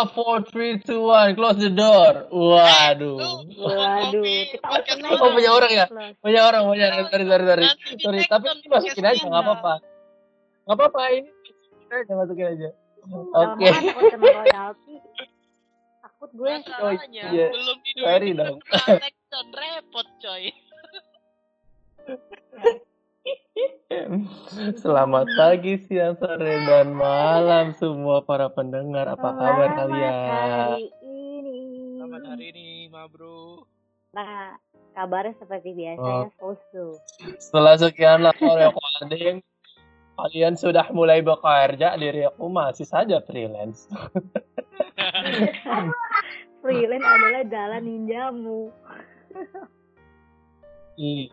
Five, four, three, two, one, close the door. Waduh. Waduh, kita open aja. Oh, punya orang ya? Punya orang, punya orang. Sorry, sorry, sorry. Sorry, tapi ini masukin aja, nggak apa-apa. Nggak apa-apa, ini masukin aja, masukin aja. Oke. makan takut gue. Masalahnya iya. belum Sorry dong. repot coy. Selamat pagi, siang, sore, dan malam semua para pendengar. Apa kabar Selamat kalian? hari ini. Selamat hari ini, ma bro. Nah, kabarnya seperti biasa Oh. ya, Sosu. Setelah sekian lama recording, kalian sudah mulai bekerja. Diriku masih saja freelance. Freelance adalah jalan ninjamu. Ih.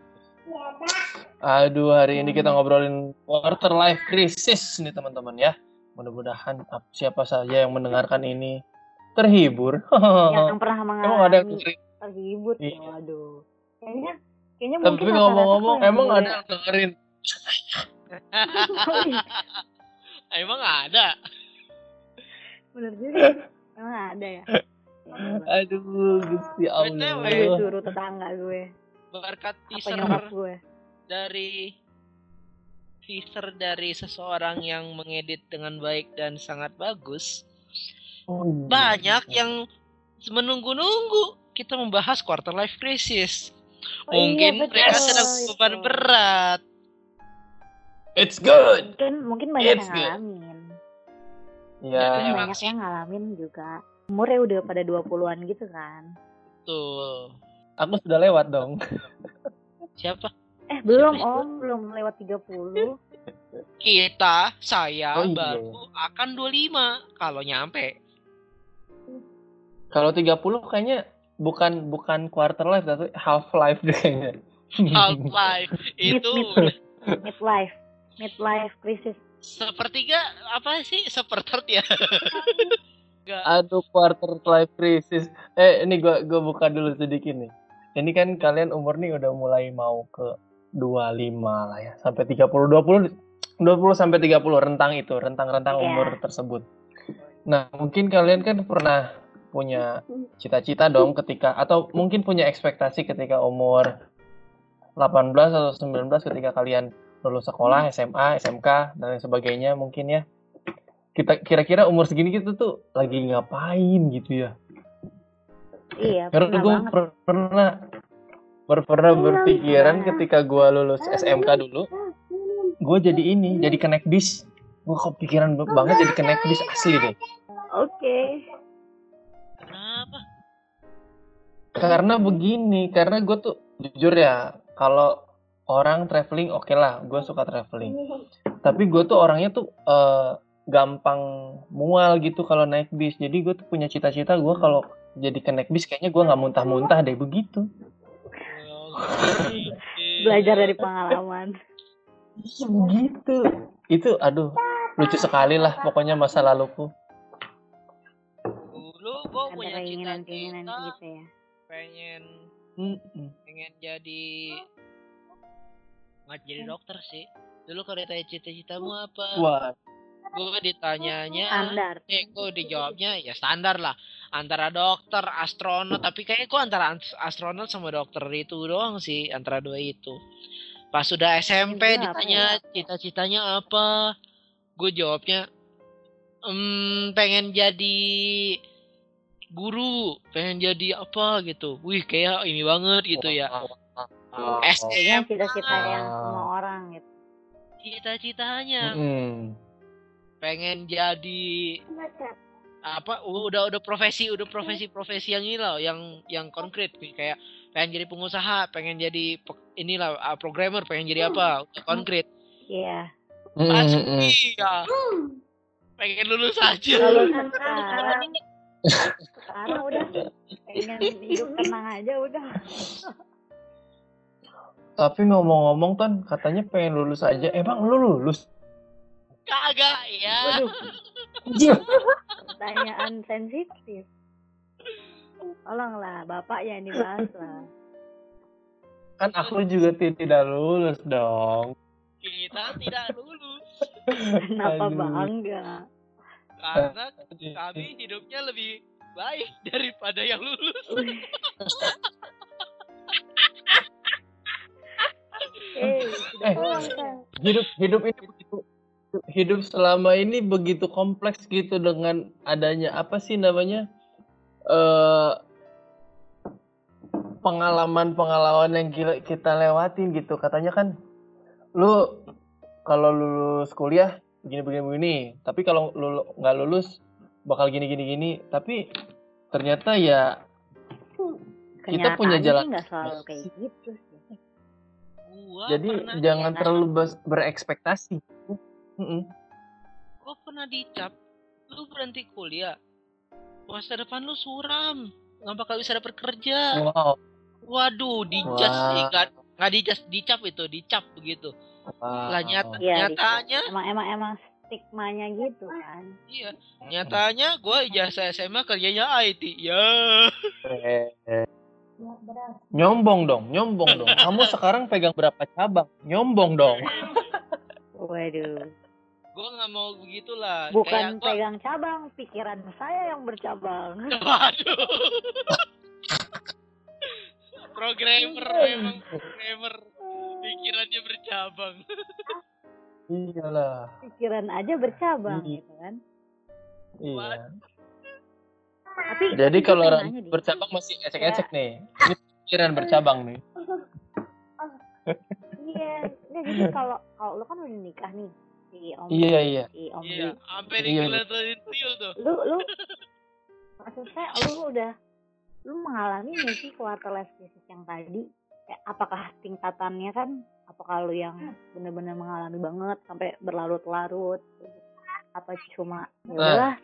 Aduh, hari ini kita ngobrolin quarter life crisis nih teman-teman ya. Mudah-mudahan ap- siapa saja yang mendengarkan ini terhibur. Yang pernah Emang ada yang mengalami terhibur. Iya. Waduh. Kayaknya kayaknya Tapi mungkin ngomong-ngomong, emang ada yang yang dengerin? Emang ada? Bener juga. ya. Emang ada ya. Aduh, Gusti BTW. Gue Allah. suruh tetangga gue. Berkat teaser gue. dari teaser dari seseorang yang mengedit dengan baik dan sangat bagus, Oh, iya. banyak yang menunggu-nunggu kita membahas quarter life crisis. Oh iya, Mungkin betul, mereka sedang itu. beban berat. It's good. Mungkin mungkin banyak It's yang good. ngalamin. Ya, Mungkin emang banyak yang ngalamin juga. Umurnya udah pada 20-an gitu kan. Tuh. Aku sudah lewat dong. Siapa? Eh, belum Siapa itu? Om, belum lewat 30. Kita, saya Oh, iya. baru akan 25 kalau nyampe. Kalau 30 kayaknya bukan bukan quarter life tapi half life deh kayaknya. Half life itu Mid- Midlife. Midlife crisis. sepertiga apa sih? Seperthird ya? Aduh, quarter life crisis. Eh, ini gua gua buka dulu sedikit nih. Ini kan kalian umur nih udah mulai mau ke 25 lah ya, sampai 30 20 20 sampai 30 rentang itu, rentang-rentang Iya. umur tersebut. Nah, mungkin kalian kan pernah punya cita-cita dong ketika atau mungkin punya ekspektasi ketika umur 18 atau 19 ketika kalian lulus sekolah, SMA, SMK dan lain sebagainya mungkin ya. Kita kira-kira umur segini gitu tuh lagi ngapain gitu ya. Iya, Karena pernah gue banget. pernah per- pernah berpikiran ketika gue lulus SMK dulu, gue jadi ini, jadi kenek bis. Gue kepikiran banget jadi kenek bis asli deh. Oke. Kenapa? Karena begini, karena gue tuh jujur ya, kalau orang traveling oke lah, gue suka traveling. Tapi gue tuh orangnya tuh eh, gampang mual gitu kalau naik bis. Jadi gue tuh punya cita-cita gue kalau jadi kenek bis kayaknya gue nggak muntah-muntah deh begitu. Belajar dari pengalaman. Iya begitu. Itu aduh lucu sekali lah pokoknya masa laluku. Dulu gue punya keinginan-keinginan cita-cita gitu ya. pengen Mm-mm. pengen jadi nggak jadi dokter sih. Dulu kalau ditanya cita-citamu apa, Wah, gue ditanyanya, Standar. eh gue dijawabnya ya standar lah antara dokter, astronot, tapi kayaknya gue antara ant- astronot sama dokter itu doang sih antara dua itu. Pas sudah SMP apa ditanya cita-citanya apa, gue jawabnya, "Hmm, pengen jadi guru, pengen jadi apa gitu. Wih kayak ini banget gitu ya. SM cita-cita yang Ah. semua orang gitu. cita-citanya Mm-mm. pengen jadi apa udah udah profesi udah profesi profesi yang ini loh yang yang konkret kayak pengen jadi pengusaha pengen jadi pe- inilah uh, programmer pengen jadi apa udah konkret Iya. iya pengen lulus aja Lulusan sekarang. Sekarang udah pengen hidup tenang aja udah. Tapi ngomong-ngomong kan katanya pengen lulus aja. Emang lu lulus? kagak ya Waduh, pertanyaan sensitif. Tolonglah, Bapak yang dibahas lah. Kan aku juga tidak lulus dong. kita tidak lulus Kenapa Aduh. bangga? Karena kami hidupnya lebih baik daripada yang lulus. Eh, sudah Eh. hidup hidup ini begitu hidup selama ini begitu kompleks gitu dengan adanya apa sih namanya eh pengalaman-pengalaman yang kita lewatin gitu. Katanya kan lu kalau lulus kuliah begini begini begini. Tapi kalau lu nggak lulus bakal gini gini gini. Tapi ternyata ya Kita punya jalan nggak selalu kayak gitu sih. Gua jadi jangan ya, terlalu berekspektasi Mm-mm. gua pernah dicap lu berhenti kuliah masa depan lu suram nggak bakal bisa dapat kerja wow waduh dijas Wah. nih nggak nggak dijas dicap itu dicap begitu wow. lah nyata Iya, nyatanya Emang emang emang stigmanya gitu kan. iya nyatanya gua ijazah SMA kerjanya IT ya Nyombong dong, nyombong dong. Kamu sekarang pegang berapa cabang? Nyombong dong. Waduh. Gua nggak mau begitulah Bukan kayak gua pegang cabang, pikiran saya yang bercabang. waduh programmer memang programmer pikirannya bercabang Iyalah. Pikiran aja bercabang Iya. gitu kan. Iya. Tapi Jadi tapi kalau gue orang deh. bercabang masih ecek-ecek nih. Ini pikiran bercabang nih. Iya, Nggak, jadi kalau kalau lu kan udah nikah nih si Om Iya, iya. si Om iya Dwi. sampai Iya. digeledotin tuyul tuh Lu lu maksud saya lu udah lu mengalami nggak sih quarter life crisis yang tadi? Kayak apakah tingkatannya kan apakah lu yang bener-bener mengalami banget sampai berlarut-larut apa cuma ya Nah.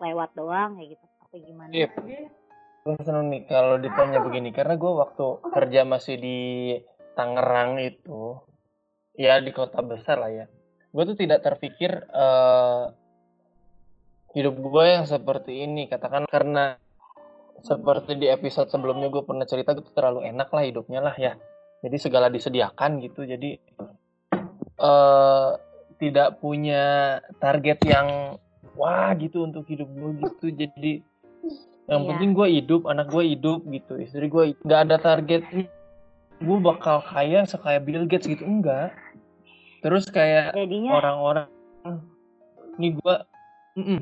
lewat doang kayak gitu apa gimana? Iya. Gue seneng nih kalau ditanya begini karena gue waktu kerja masih di Tangerang itu, ya di kota besar lah ya. Gue tuh tidak terpikir eh, hidup gue yang seperti ini. Katakan karena seperti di episode sebelumnya gue pernah cerita gue tuh terlalu enak lah hidupnya lah ya. Jadi segala disediakan gitu. Jadi eh tidak punya target yang wah gitu untuk hidup gue gitu. Jadi yang Iya. penting gue hidup, anak gue hidup gitu. Istri gue nggak ada target gue bakal kaya sekaya Bill Gates gitu enggak. Terus kayak Jadinya orang-orang ini gue mm-mm.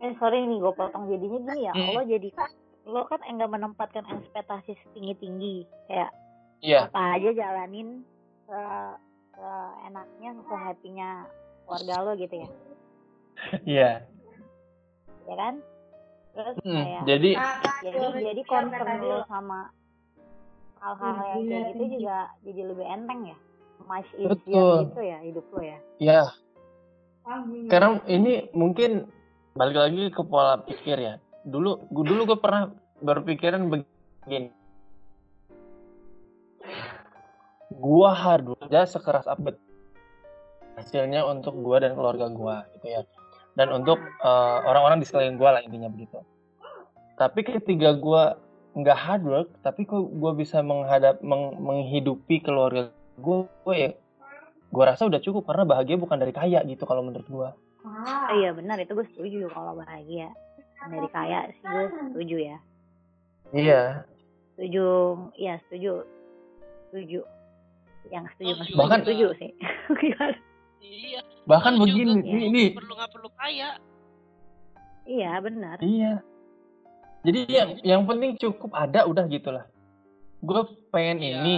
eh sorry nih gue potong. Jadinya gini ya Hmm. lo jadi lo kan enggak menempatkan ekspektasi setinggi tinggi kayak iya. apa aja jalanin se, enaknya se happynya keluarga lo gitu ya. Iya. Ya kan? Terus Mm, kayak jadi jadi jadi concern lo sama hal-hal yang kayak gitu juga jadi lebih enteng ya? Much easier Betul. gitu ya hidup lo ya? Ya sekarang ini mungkin balik lagi ke pola pikir ya. Dulu gue dulu gue pernah berpikiran begini. Gua harus kerja sekeras apa hasilnya untuk gua dan keluarga gua gitu ya. Dan untuk eh, orang-orang di sekeliling gua lah intinya begitu. Tapi ketika gua nggak hard work tapi kok gua bisa menghadap meng- menghidupi keluarga gua gua ya gua rasa udah cukup karena bahagia bukan dari kaya gitu kalau menurut gua. Oh, iya benar itu gue setuju kalau bahagia. Dari kaya sih gue setuju ya. Iya. Setuju ya setuju. Setuju. Yang setuju Setuju. mas Bahkan- setuju sih. Iya. Bahkan begini ini, ini perlu nggak perlu kaya. Iya benar. Iya. Jadi yang yang penting cukup ada udah gitulah. Gue pengen Iya. ini.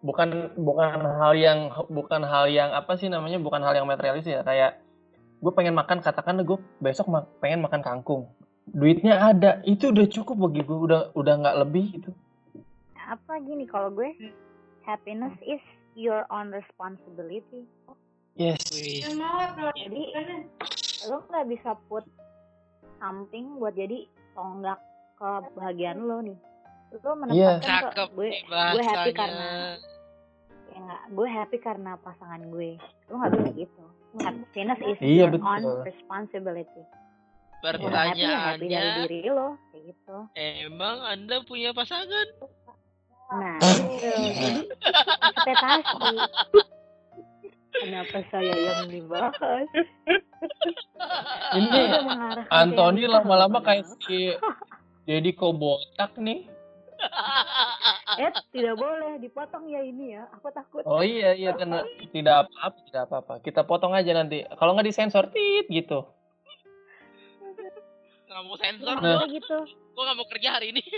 Bukan bukan hal yang bukan hal yang apa sih namanya? Bukan hal yang materialis ya. Kayak gue pengen makan katakanlah gue besok ma- pengen makan kangkung. Duitnya ada, itu udah cukup bagi gue udah udah nggak lebih gitu. apa gini kalau gue happiness is your own responsibility Yes. Jadi lo nggak bisa put something buat jadi tonggak kebahagiaan lo nih. Lo menempatkan ke cakep gue gue happy karena ya nggak gue happy karena pasangan gue. Lo nggak bisa gitu. Happiness is Iya, your betul. own responsibility. Lo happy ya happy pertanyaannya dari diri lo kayak gitu. Emang anda punya pasangan? Nah itu jadi ekspektasi. Kenapa saya yang dibahas? Ini Anthony yang lama-lama kayak si Deddy Kobotak nih. eh tidak boleh dipotong ya ini ya aku takut Oh iya iya karena tidak apa-apa tidak apa-apa. Kita potong aja nanti. Kalau nggak disensor tit gitu. Nggak mau sensor, Nah. Maksudnya gitu gue nggak mau kerja hari ini.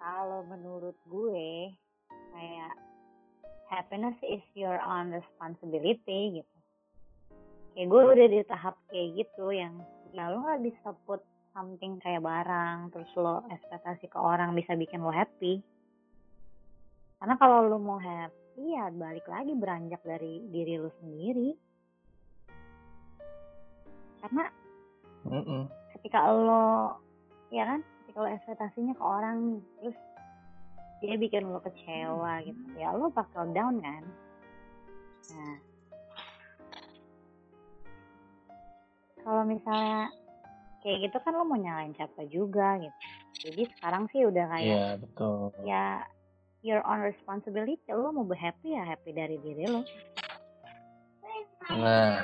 kalau menurut gue kayak happiness is your own responsibility gitu kayak gue udah di tahap kayak gitu yang ya lo nggak bisa put something kayak barang terus lo ekspektasi ke orang bisa bikin lo happy. Karena kalau lo mau happy ya balik lagi beranjak dari diri lo sendiri. Karena Mm-mm. ketika lo ya kan ketika lo ekspektasinya ke orang nih terus dia bikin lo kecewa gitu ya lo bakal down kan? Nah kalau misalnya kayak gitu kan lo mau nyalain siapa juga gitu jadi sekarang sih udah kayak Iya betul. ya your own responsibility lo mau be happy ya happy dari diri lo Nah,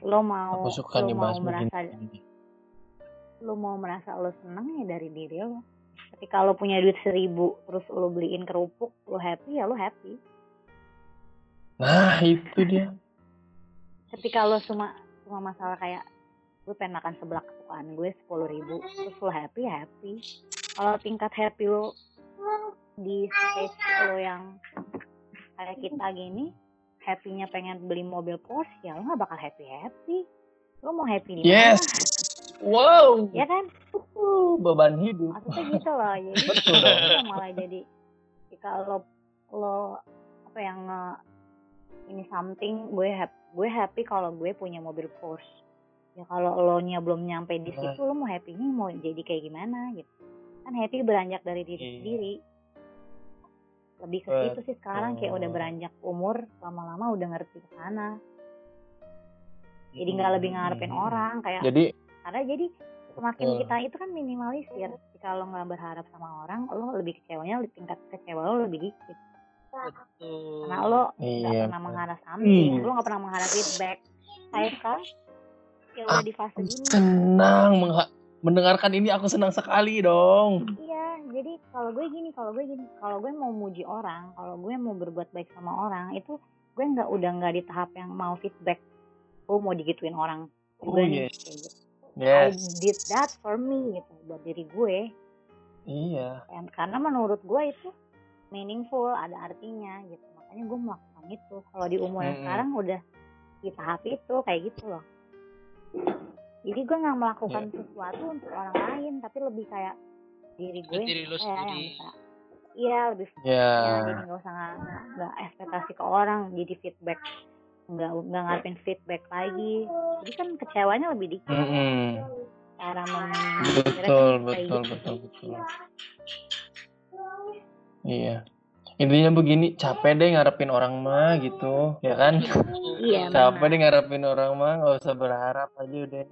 lo mau aku suka lo mau merasa begini. lo mau merasa lo seneng ya dari diri lo ketika lo punya duit seribu terus lo beliin kerupuk lo happy ya lo happy Nah itu dia. ketika lo cuma cuma masalah kayak gue pengen makan seblak kesukaan gue sepuluh ribu terus lo happy happy kalau tingkat happy lo di stage lo yang kayak kita gini happynya pengen beli mobil Porsche ya lo gak bakal happy happy lo mau happy di mana Yes. Wow. ya kan Uh, beban hidup. maksudnya gitu loh jadi Betul dong. malah jadi jika lo lo apa yang nge ini something gue happy gue happy kalau gue punya mobil Porsche ya kalau lo nya belum nyampe di situ lo mau happy nya mau jadi kayak gimana gitu kan happy beranjak dari diri Iya. sendiri lebih ke situ sih sekarang kayak udah beranjak umur lama-lama udah ngerti ke sana jadi nggak lebih ngarepin Hmm. orang kayak Jadi karena jadi semakin Betul. kita itu kan minimalisir jika lo nggak berharap sama orang lo lebih kecewanya lebih tingkat kecewa lo lebih dikit Betul. karena lo nggak iya. pernah mengharap something Hmm. lo nggak pernah mengharap feedback saya sekarang ya udah di fase gini senang mendengarkan ini. Aku senang sekali dong. iya jadi kalau gue gini kalau gue gini kalau gue mau muji orang kalau gue mau berbuat baik sama orang itu gue nggak udah nggak di tahap yang mau feedback gue mau digituin orang Oh, gue yes. gitu. I Yes. did that for me gitu buat diri gue Iya. Dan karena menurut gue itu meaningful, ada artinya gitu. Makanya gue melakukan itu. Kalau di umur yang Mm-mm. sekarang udah di tahap itu kayak gitu loh. Jadi gue nggak melakukan Iya. sesuatu untuk orang lain, tapi lebih kayak diri gue Diri lo eh, yang sendiri. bisa. Iya lebih Ya. ya, jadi nggak usah nggak ekspektasi ke orang, jadi feedback nggak nggak ngarepin feedback lagi. Jadi kan kecewanya lebih dikit. Mm-mm. Cara meminimalisirnya Betul, kayak betul, gitu betul, sih. betul. Iya. Intinya begini, capek deh ngarepin orang mah gitu, ya kan? Iya, Capek benar. deh ngarepin orang mah, nggak usah berharap aja udah.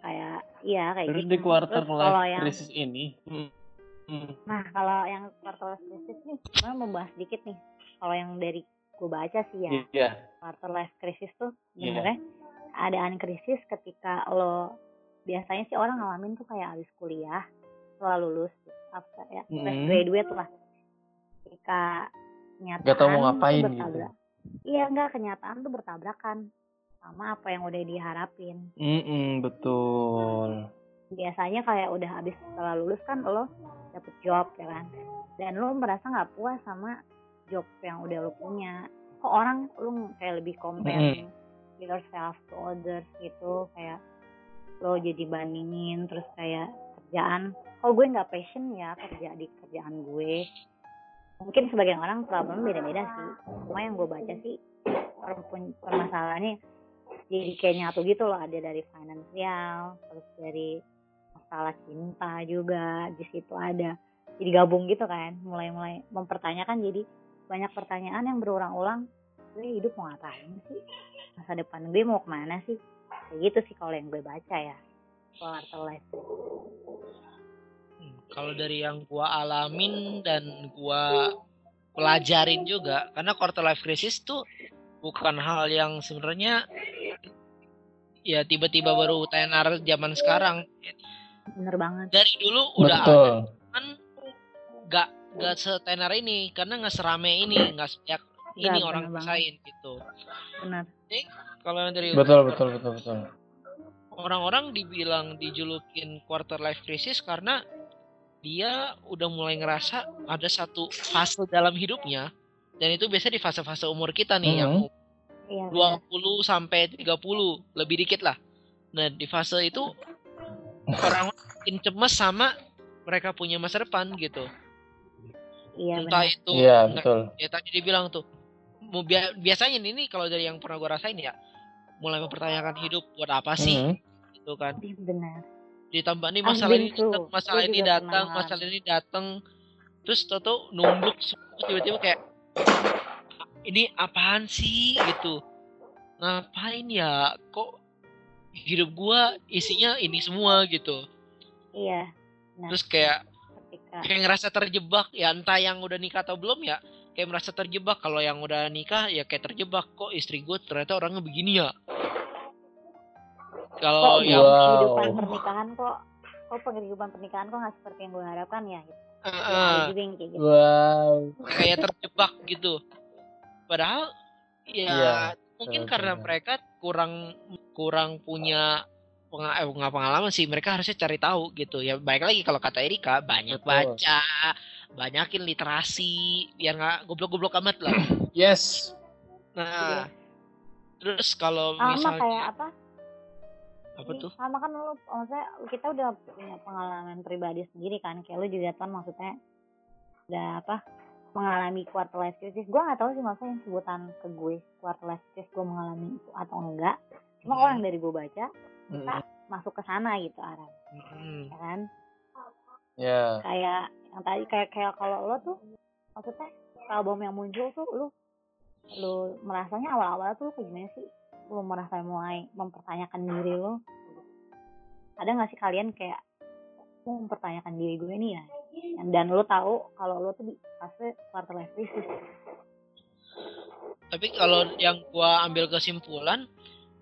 kayak iya kayak Terus gitu. di quarter Terus life yang crisis ini, mm, mm, nah kalau yang quarter life crisis nih sebenarnya membahas dikit nih kalau yang dari gue baca sih ya iya, quarter life crisis tuh Iya. sebenarnya keadaan krisis ketika lo biasanya sih orang ngalamin tuh kayak habis kuliah setelah lulus after ya fresh Mm-mm. graduate lah ketika kenyataan Gak tau mau ngapain gitu. bertabrak- iya enggak kenyataan tuh bertabrakan sama apa yang udah diharapin Mm-mm, betul. biasanya kayak udah habis setelah lulus kan lo dapet job ya kan dan lo merasa nggak puas sama job yang udah lo punya kok orang lo kayak lebih comparing yourself to others gitu kayak lo jadi bandingin terus kayak kerjaan kalau gue nggak passion ya kerja di kerjaan gue mungkin sebagian orang problem beda-beda sih. Cuma yang gue baca sih per- permasalahannya jadi kayak nyatu gitu loh. Ada dari finansial terus dari masalah cinta juga di situ ada. Jadi gabung gitu kan mulai-mulai mempertanyakan. Jadi banyak pertanyaan yang berulang-ulang. Gue hidup mau ngapain sih? Masa depan gue mau ke mana sih? Kayak gitu sih kalau yang gue baca ya. Quarter life kalau dari yang gua alamin dan gua pelajarin juga karena quarter life crisis tuh bukan hal yang sebenarnya ya tiba-tiba baru tenar zaman sekarang bener banget dari dulu udah Betul. ada kan nggak nggak setenar ini karena nggak serame ini nggak sebanyak ini Nggak, orang bener banget. rasain gitu bener kalau yang dari Betul, betul, betul, betul. orang-orang dibilang dijulukin quarter life crisis karena dia udah mulai ngerasa ada satu fase dalam hidupnya dan itu biasa di fase-fase umur kita nih yang iya bener. 20 sampai 30 lebih dikit lah. Nah, di fase itu orang makin cemas sama mereka punya masa depan gitu. iya Entah bener. itu Iya, betul. ya tadi dibilang tuh biasanya ini kalau dari yang pernah gue rasain ya mulai mempertanyakan hidup buat apa sih Mhm. gitu kan. Iya, bener Ditambah nih masalah ini datang, masalah ini datang, masalah ini datang. Terus toto semua tiba-tiba kayak ini apaan sih gitu. Ngapain ya? Kok hidup gua isinya ini semua gitu. iya Nah. Terus kayak ketika kayak ngerasa terjebak ya entah yang udah nikah atau belum ya kayak merasa terjebak kalau yang udah nikah ya kayak terjebak kok istri gue ternyata orangnya begini ya kalau kok yang Wow. kehidupan pernikahan kok kok kehidupan pernikahan kok nggak seperti yang gue harapkan ya gitu. yang kayak gitu Wow. kayak terjebak gitu padahal ya Iya, mungkin karena mereka kurang kurang punya penga- eh, nggak pengalaman sih mereka harusnya cari tahu gitu ya baik lagi kalau kata Erika banyak Betul. baca banyakin literasi biar nggak goblok-goblok amat lah Yes. nah terus kalau sama misalnya kayak apa apa Ini tuh sama kan lu maksudnya kita udah punya pengalaman pribadi sendiri kan kayak lu juga kan maksudnya udah apa mengalami quarter life crisis gue nggak tahu sih maksudnya yang sebutan ke gue quarter life crisis gue mengalami itu atau enggak cuma Hmm. orang dari gue baca kita Mhm. masuk ke sana gitu arah Hmm. ya kan Ya. kayak yang tadi kayak kayak kalau lo tuh maksudnya album yang muncul tuh lu lu merasanya awal-awal tuh kayak gimana sih lu merasa mulai mempertanyakan diri lo ada nggak sih kalian kayak mau mempertanyakan diri gue nih ya? Dan, lu tahu kalau lu tuh di fase quarter life crisis. Tapi kalau yang gua ambil kesimpulan,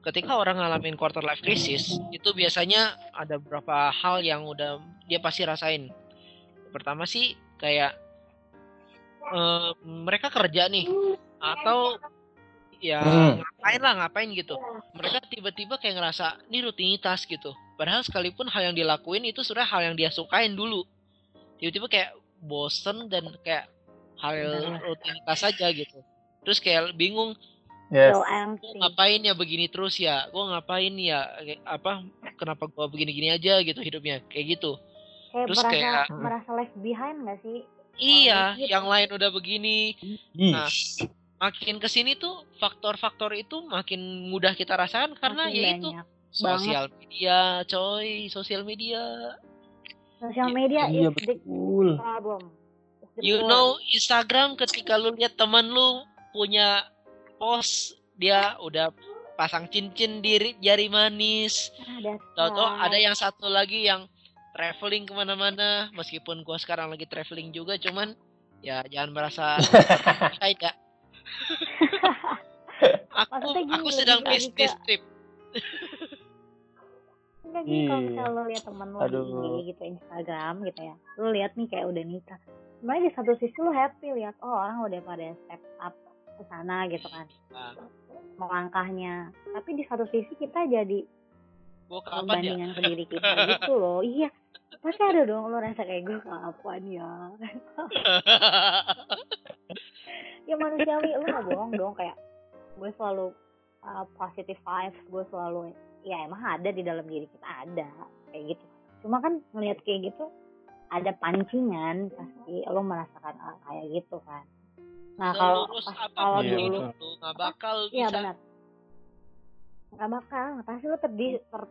ketika orang ngalamin quarter life crisis, itu biasanya ada beberapa hal yang udah dia pasti rasain. Pertama sih kayak eh, mereka kerja nih atau ya Hmm. ngapain lah ngapain gitu. Mereka tiba-tiba kayak ngerasa ini rutinitas gitu. Padahal sekalipun hal yang dilakuin itu sudah hal yang dia sukain dulu. Tiba-tiba kayak bosen dan kayak hal rutinitas saja gitu. Terus kayak bingung Yes. gue ngapain ya begini terus ya gue ngapain ya apa kenapa gue begini-gini aja gitu hidupnya kayak gitu kayak terus merasa kayak- merasa left behind gak sih iya gitu. yang lain udah begini. Nah, makin ke sini tuh faktor-faktor itu makin mudah kita rasakan karena Makin ya itu banyak. sosial media coy sosial media. Sosial Iya, media Iya is the betul. problem. Is the you problem. know Instagram ketika lu lihat teman lu punya post dia udah pasang cincin di ri- jari manis. Ada Tahu-tahu ada yang satu lagi yang traveling ke mana-mana, meskipun gua sekarang lagi traveling juga, cuman ya jangan merasa kayak ya. aku Maksudnya gini, aku sedang ke- trip. Enggak gini kalau Iya. misalnya lo lihat temen lo Aduh. di gitu Instagram gitu ya lo lihat nih kayak udah nikah sebenarnya di satu sisi lo happy lihat oh orang udah pada step up ke sana gitu kan Nah, melangkahnya tapi di satu sisi kita jadi gua kapan ya? ke diri kita gitu loh iya pasti ada dong lo rasa kayak gue kapan ya ya manusiawi. Lo gak bohong dong. Kayak gue selalu uh, positive vibes. Gue selalu ya emang ada di dalam diri kita. Ada. Kayak gitu. Cuma kan ngelihat kayak gitu ada pancingan pasti. Lo merasakan ah, kayak gitu kan. Nah kalau pas kalau Iya, dulu lu nggak bakal iya benar. Nggak bakal. Pasti lo terdi ter,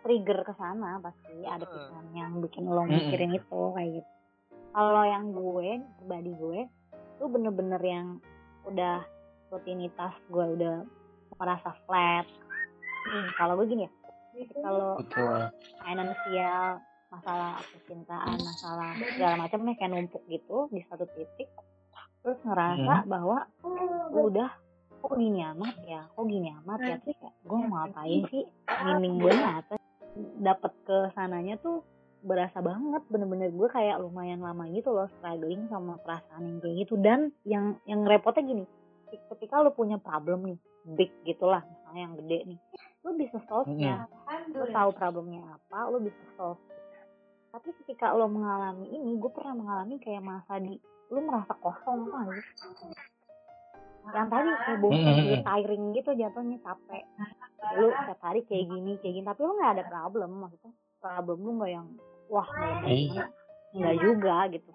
trigger ke sana pasti. Ada pikiran yang bikin lo mikirin itu kayak gitu. Kalau yang gue pribadi gue tuh bener-bener yang udah rutinitas gue udah merasa flat. Hmm, kalau gue gini ya kalau finansial masalah percintaan masalah segala macamnya kayak numpuk gitu di satu titik terus ngerasa Hmm. bahwa udah kok gini amat ya kok gini amat ya terus kayak gue mau ngapain sih meaning gue apa? Dapat ke sananya tuh berasa banget bener-bener gue kayak lumayan lama gitu loh struggling sama perasaan yang kayak gitu. Dan yang yang repotnya gini ketika lu punya problem nih big gitulah misalnya yang gede nih lu bisa solve nya lu tahu problemnya apa lu bisa solve. Tapi ketika lo mengalami ini gue pernah mengalami kayak masa di lu merasa kosong aja yang tadi kayak bosan gitu, tiring gitu jatuhnya capek. Lu setiap hari kayak gini kayak gini tapi lu nggak ada problem maksudnya problem lu nggak yang wah Iya. nggak juga gitu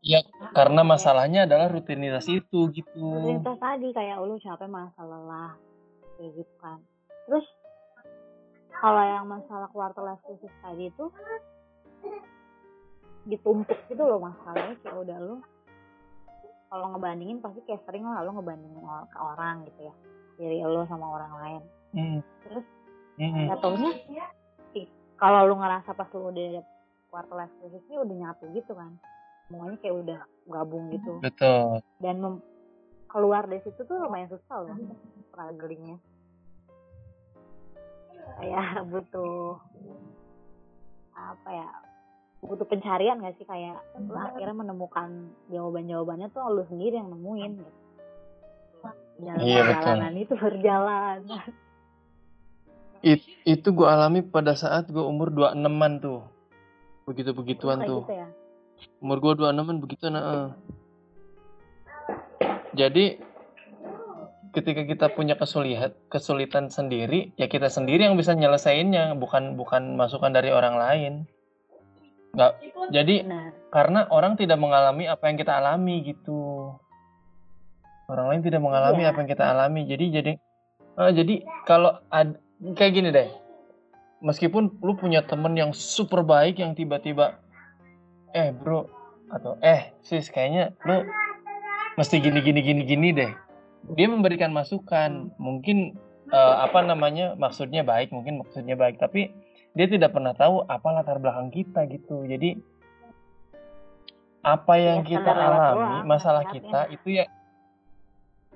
Ya, karena masalahnya adalah rutinitas itu gitu. rutinitas tadi kayak lu capek masa lelah kayak gitu kan terus kalau yang masalah quarter life crisis tadi itu ditumpuk gitu loh masalahnya kayak udah lu kalau ngebandingin pasti kayak sering lah lu ngebandingin ke orang gitu ya diri lu sama orang lain Hmm. terus Hmm. nggak taunya kalau lu ngerasa pas lu udah quarter life crisisnya udah nyatu gitu kan. Semuanya kayak udah gabung gitu. Betul. dan mem- keluar dari situ tuh lumayan susah loh strugglingnya. Kayak butuh apa ya butuh pencarian gak sih? Kayak lu akhirnya menemukan jawaban-jawabannya tuh lu sendiri yang nemuin gitu. Jalan Iya, betul. perjalanan itu berjalan It- itu gue alami pada saat gue umur 26-an tuh. Begitu-begituan tuh. gitu ya Umur gue 26-an begitu nah. Jadi ketika kita punya kesulitan kesulitan sendiri, ya kita sendiri yang bisa nyelesainnya, bukan bukan masukan dari orang lain. Nggak, jadi benar karena orang tidak mengalami apa yang kita alami gitu. Orang lain tidak mengalami Iya. apa yang kita alami. Jadi jadi eh, jadi kalau ad, kayak gini deh. Meskipun lu punya temen yang super baik yang tiba-tiba eh bro atau eh sis kayaknya lu mesti gini gini gini gini deh. Dia memberikan masukan, mungkin eh, apa namanya maksudnya baik, mungkin maksudnya baik, tapi dia tidak pernah tahu apa latar belakang kita gitu. Jadi apa yang Ya, kita alami, masalah kita itu ya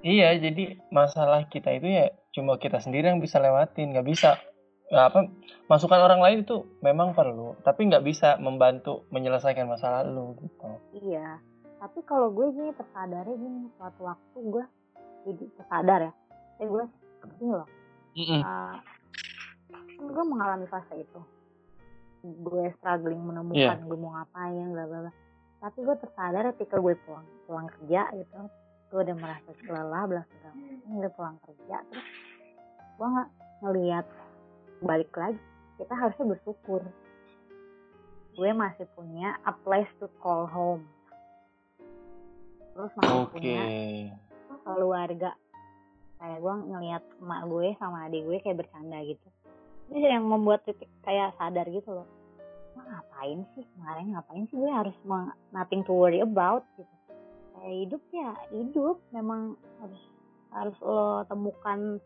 Iya, jadi masalah kita itu ya cuma kita sendiri yang bisa lewatin, nggak bisa nggak apa masukan orang lain itu memang perlu, tapi nggak bisa membantu menyelesaikan masalah lu gitu. Iya, tapi kalau gue gini tersadarnya gini, suatu waktu gue jadi tersadar ya, eh gue ini loh, Mm-mm. uh, gue mengalami fase itu, gue struggling menemukan Iya. gue mau ngapain, bla bla bla. Tapi gue tersadar ketika gue pulang pulang kerja gitu, gue udah merasa lelah, bla bla. Gue pulang kerja, terus gue nggak ngelihat balik lagi. Kita harusnya bersyukur. Gue masih punya a place to call home. Terus masih Oke. punya keluarga kayak gue ngelihat emak gue sama adik gue kayak bercanda gitu ini yang membuat titik kayak sadar gitu loh Wah, ngapain sih kemarin ngapain sih gue harus nothing to worry about gitu kayak hidup ya hidup memang harus harus lo temukan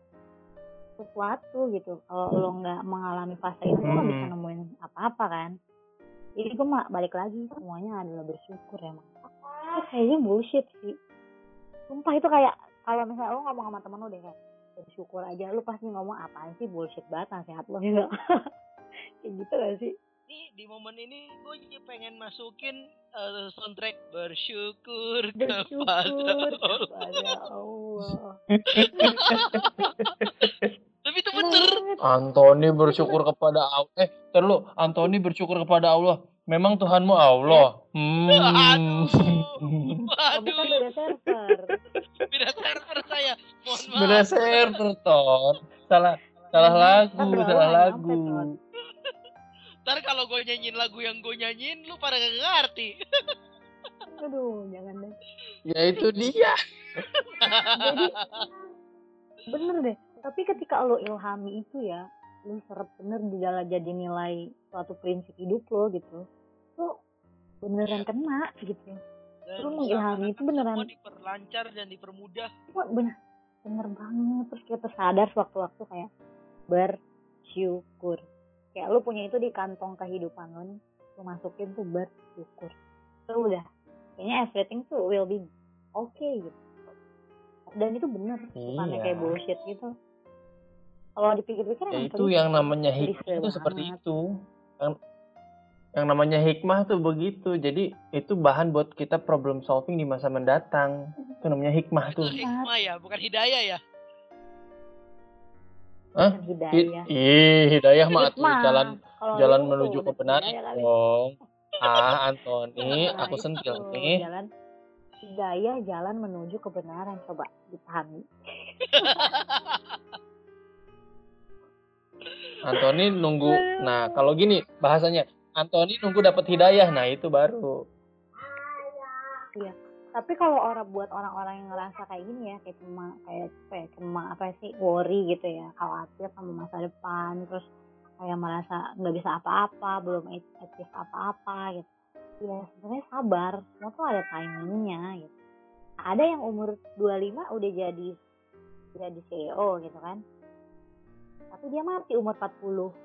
sesuatu gitu. Kalau lo nggak mengalami fase itu lo nggak bisa Hmm. nemuin apa-apa kan? Jadi gue mak balik lagi semuanya adalah bersyukur emang. Itu kayaknya bullshit sih. Sumpah itu kayak kalau misalnya lo ngomong sama temen lo deh kayak bersyukur aja. Lu pasti ngomong apaan sih bullshit banget nasihat lo. Gitu. Kayak gitu gak sih Nih di momen ini gue jadi pengen masukin eh, soundtrack bersyukur, bersyukur kepada Allah. kepada Allah Tapi itu Bener. Antoni bersyukur kepada Allah. Eh, terlalu Antoni bersyukur kepada Allah. Memang Tuhanmu Allah. Hmm. Aduh. Oh, Waduh. bukan beda server Beda server saya. Mohon maaf. Beda server, Ton. Salah salah lagu, Kan doa salah nggak lagu. Ntar kalau gue nyanyiin lagu yang gue nyanyiin, lu pada gak ngerti. aduh jangan deh Ya itu dia. jadi bener deh tapi ketika lo ilhami itu ya lo serap bener di dalam jadi nilai suatu prinsip hidup lo gitu lo beneran kena gitu Dan Lu mengilhami itu beneran. Semua diperlancar dan dipermudah. Wah, bener bener banget terus kita sadar sewaktu-waktu kayak bersyukur kayak lu punya itu di kantong kehidupan lu nih lu masukin tuh bersyukur itu udah kayaknya everything tuh will be okay gitu dan itu bener bukannya Iya. kayak bullshit gitu kalau dipikir-pikir Ya itu yang namanya hikmah itu banget. seperti itu. Yang, yang namanya hikmah tuh begitu. Jadi itu bahan buat kita problem solving di masa mendatang. Itu namanya hikmah Itu tuh. hikmah ya, bukan hidayah ya. Hah? Hidayah Ih, hidayah mah tuh jalan Kalau jalan lu menuju tuh ke udah benaran hidayah kali. dong. Ah, Antoni, aku sentil nih. jalan hidayah jalan menuju kebenaran coba dipahami Antoni nunggu. Nah, kalau gini bahasanya, Antoni nunggu dapat hidayah. Nah, itu baru. Tapi kalau orang buat orang-orang yang ngerasa kayak gini ya kayak cema kayak apa ya cema apa sih worry gitu ya khawatir sama masa depan terus kayak merasa nggak bisa apa-apa belum achieve apa-apa gitu. Ya sebenarnya sabar semua tuh ada timingnya gitu. Ada yang umur 25 udah jadi jadi CEO gitu kan. Tapi dia mati umur 40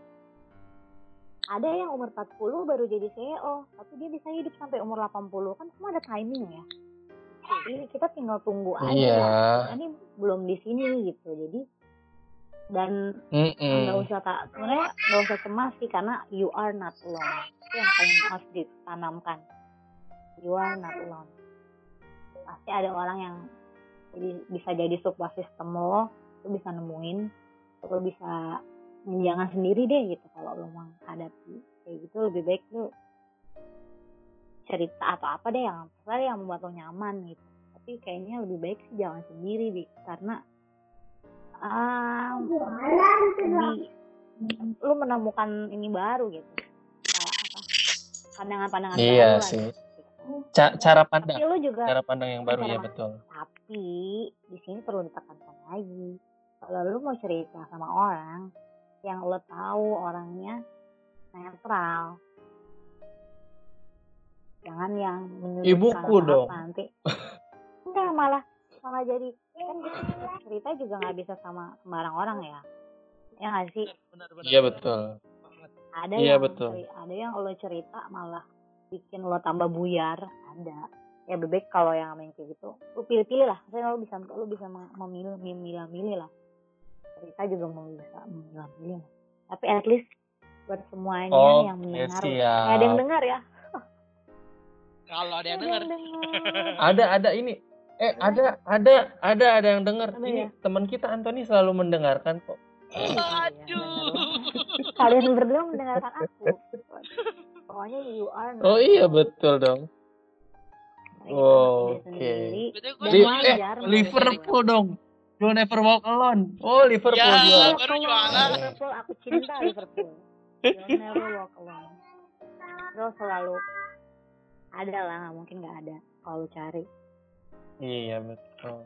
ada yang umur 40 baru jadi CEO tapi dia bisa hidup sampai umur 80 kan semua ada timing ya jadi kita tinggal tunggu aja Iya. Kita ini belum di sini gitu. Jadi dan nggak usah tak sebenarnya nggak usah cemas sih karena you are not alone. Itu yang paling harus ditanamkan. You are not alone. Pasti ada orang yang jadi bisa jadi support system lo lo bisa nemuin lo bisa jangan sendiri deh gitu kalau lo menghadapi. Kayak gitu lebih baik lo cerita atau apa deh yang terserah yang membuat lo nyaman gitu tapi kayaknya lebih baik sih jangan sendiri Bi. karena ah lebih lu menemukan ini baru gitu pandangan-pandangan Iya baru sih. gitu. Ca- cara tapi pandang, lu juga cara pandang yang baru ya pandang. betul. tapi di sini perlu ditekankan lagi kalau lu mau cerita sama orang yang lo tahu orangnya netral jangan yang menyudutkan Ibuku dong. nanti enggak malah malah jadi kan cerita juga nggak bisa sama sembarang orang ya ya nggak sih Benar-benar. Iya betul. Ada Iya, yang betul. ceri- ada yang lo cerita malah bikin lo tambah buyar ada ya bebek kalau yang main kayak gitu lo pilih-pilih lah saya lo bisa lo bisa mem- memilih memilah-milih lah cerita juga mau bisa lah. tapi at least buat semuanya Oh, yang mendengar siap. Eh, ada yang dengar ya Kalau ada yang dengar. Ada ada ini. Eh ada ada ada ada yang dengar. Ada Ini ya? teman kita Antoni selalu mendengarkan kok. Aduh. kalian berdua mendengarkan aku pokoknya you are Oh iya betul dong. Oh, oke. Li- setuju. eh Liverpool dong. You'll never walk alone. Oh Liverpool Ya. baru juara. Liverpool, aku cinta Liverpool. You'll never walk alone. Terus selalu ada lah, nggak mungkin nggak ada kalau lu cari. Iya betul.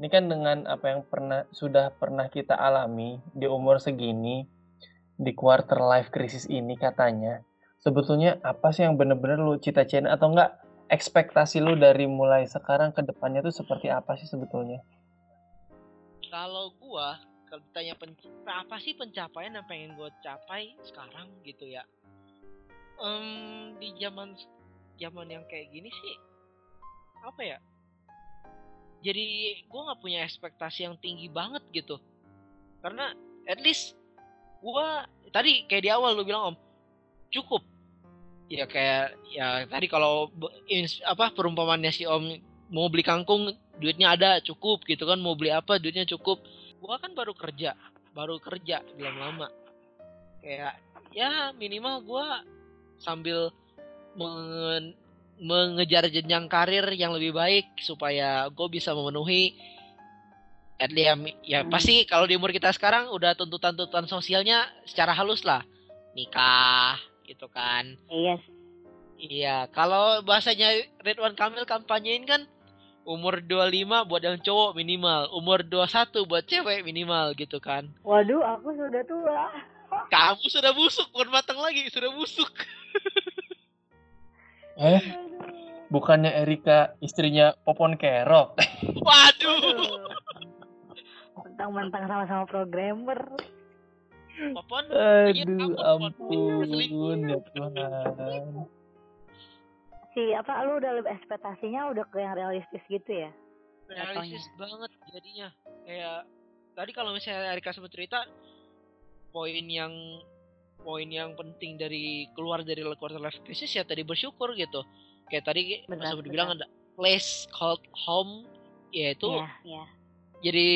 Ini kan dengan apa yang pernah sudah pernah kita alami di umur segini di quarter life crisis ini katanya sebetulnya apa sih yang bener-bener lu cita-citain atau enggak ekspektasi lu dari mulai sekarang ke depannya tuh seperti apa sih sebetulnya? Kalau gua kalau ditanya pen- apa sih pencapaian yang pengen gua capai sekarang gitu ya. Em, di zaman zaman yang kayak gini sih apa ya? Jadi gua nggak punya ekspektasi yang tinggi banget gitu. Karena at least gua tadi kayak di awal lu bilang Om cukup. Ya kayak ya tadi kalau apa perumpamannya si Om mau beli kangkung duitnya ada cukup gitu kan mau beli apa duitnya cukup gua kan baru kerja baru kerja belum lama kayak ya minimal gua sambil men- mengejar jenjang karir yang lebih baik supaya gue bisa memenuhi at least ya, ya Hmm. pasti kalau di umur kita sekarang udah tuntutan-tuntutan sosialnya secara halus lah nikah gitu kan Yes. Iya, kalau bahasanya Ridwan Kamil kampanyein kan umur 25 buat yang cowok minimal, umur 21 buat cewek minimal gitu kan. Waduh, aku sudah tua. Kamu sudah busuk, bukan matang lagi, sudah busuk. Eh, bukannya Erika istrinya Popon Kerok? Waduh. Aduh. Mentang-mentang sama-sama programmer. Popon iya, Aduh, kamu, ampun ya Tuhan. si apa lu udah lebih ekspektasinya udah ke yang realistis gitu ya realistis banget jadinya kayak tadi kalau misalnya Erika sempat cerita poin yang poin yang penting dari keluar dari quarter life crisis ya tadi bersyukur gitu. Kayak tadi Benar, Mas bilang ada place called home yaitu Iya, iya. jadi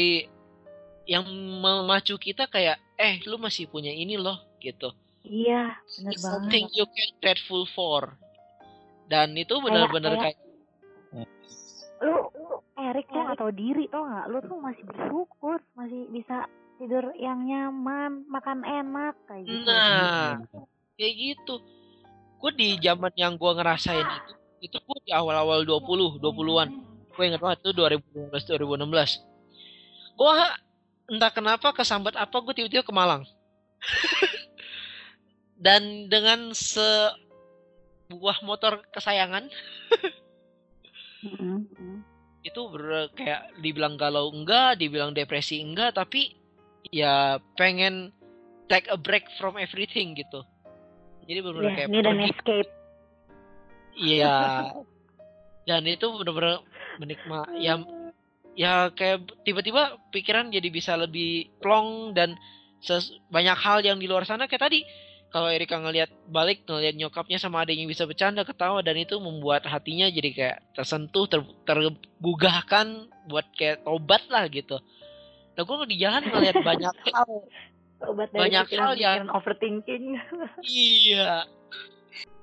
yang memacu kita kayak eh lu masih punya ini loh gitu. Iya bener It's banget. something you can grateful for. Dan itu benar-benar kayak- kayak lu lu Erik tuh nggak tahu diri tau nggak? Lu tuh masih bersyukur masih bisa tidur yang nyaman makan enak kayak gitu. Nah kayak gitu. Gue di zaman yang gue ngerasain itu itu gue di awal-awal 20 20-an gue inget banget tuh 2015 2016 gue entah kenapa kesambat apa gue tiba-tiba ke Malang. Dan dengan sebuah motor kesayangan itu ber, kayak dibilang galau enggak dibilang depresi enggak tapi ya pengen take a break from everything gitu. Jadi benar-benar Iya, kayak dan pergi. escape. Iya. Dan itu benar-benar menikmat ya ya kayak tiba-tiba pikiran jadi bisa lebih plong dan ses- banyak hal yang di luar sana. Kayak tadi kalau Erika ngelihat balik ngelihat nyokapnya sama adiknya bisa bercanda ketawa dan itu membuat hatinya jadi kayak tersentuh ter, tergugahkan buat kayak tobat lah gitu. Nah gue di jalan ngelihat banyak hal. Obat dari Banyak hal yang- overthinking. Iya.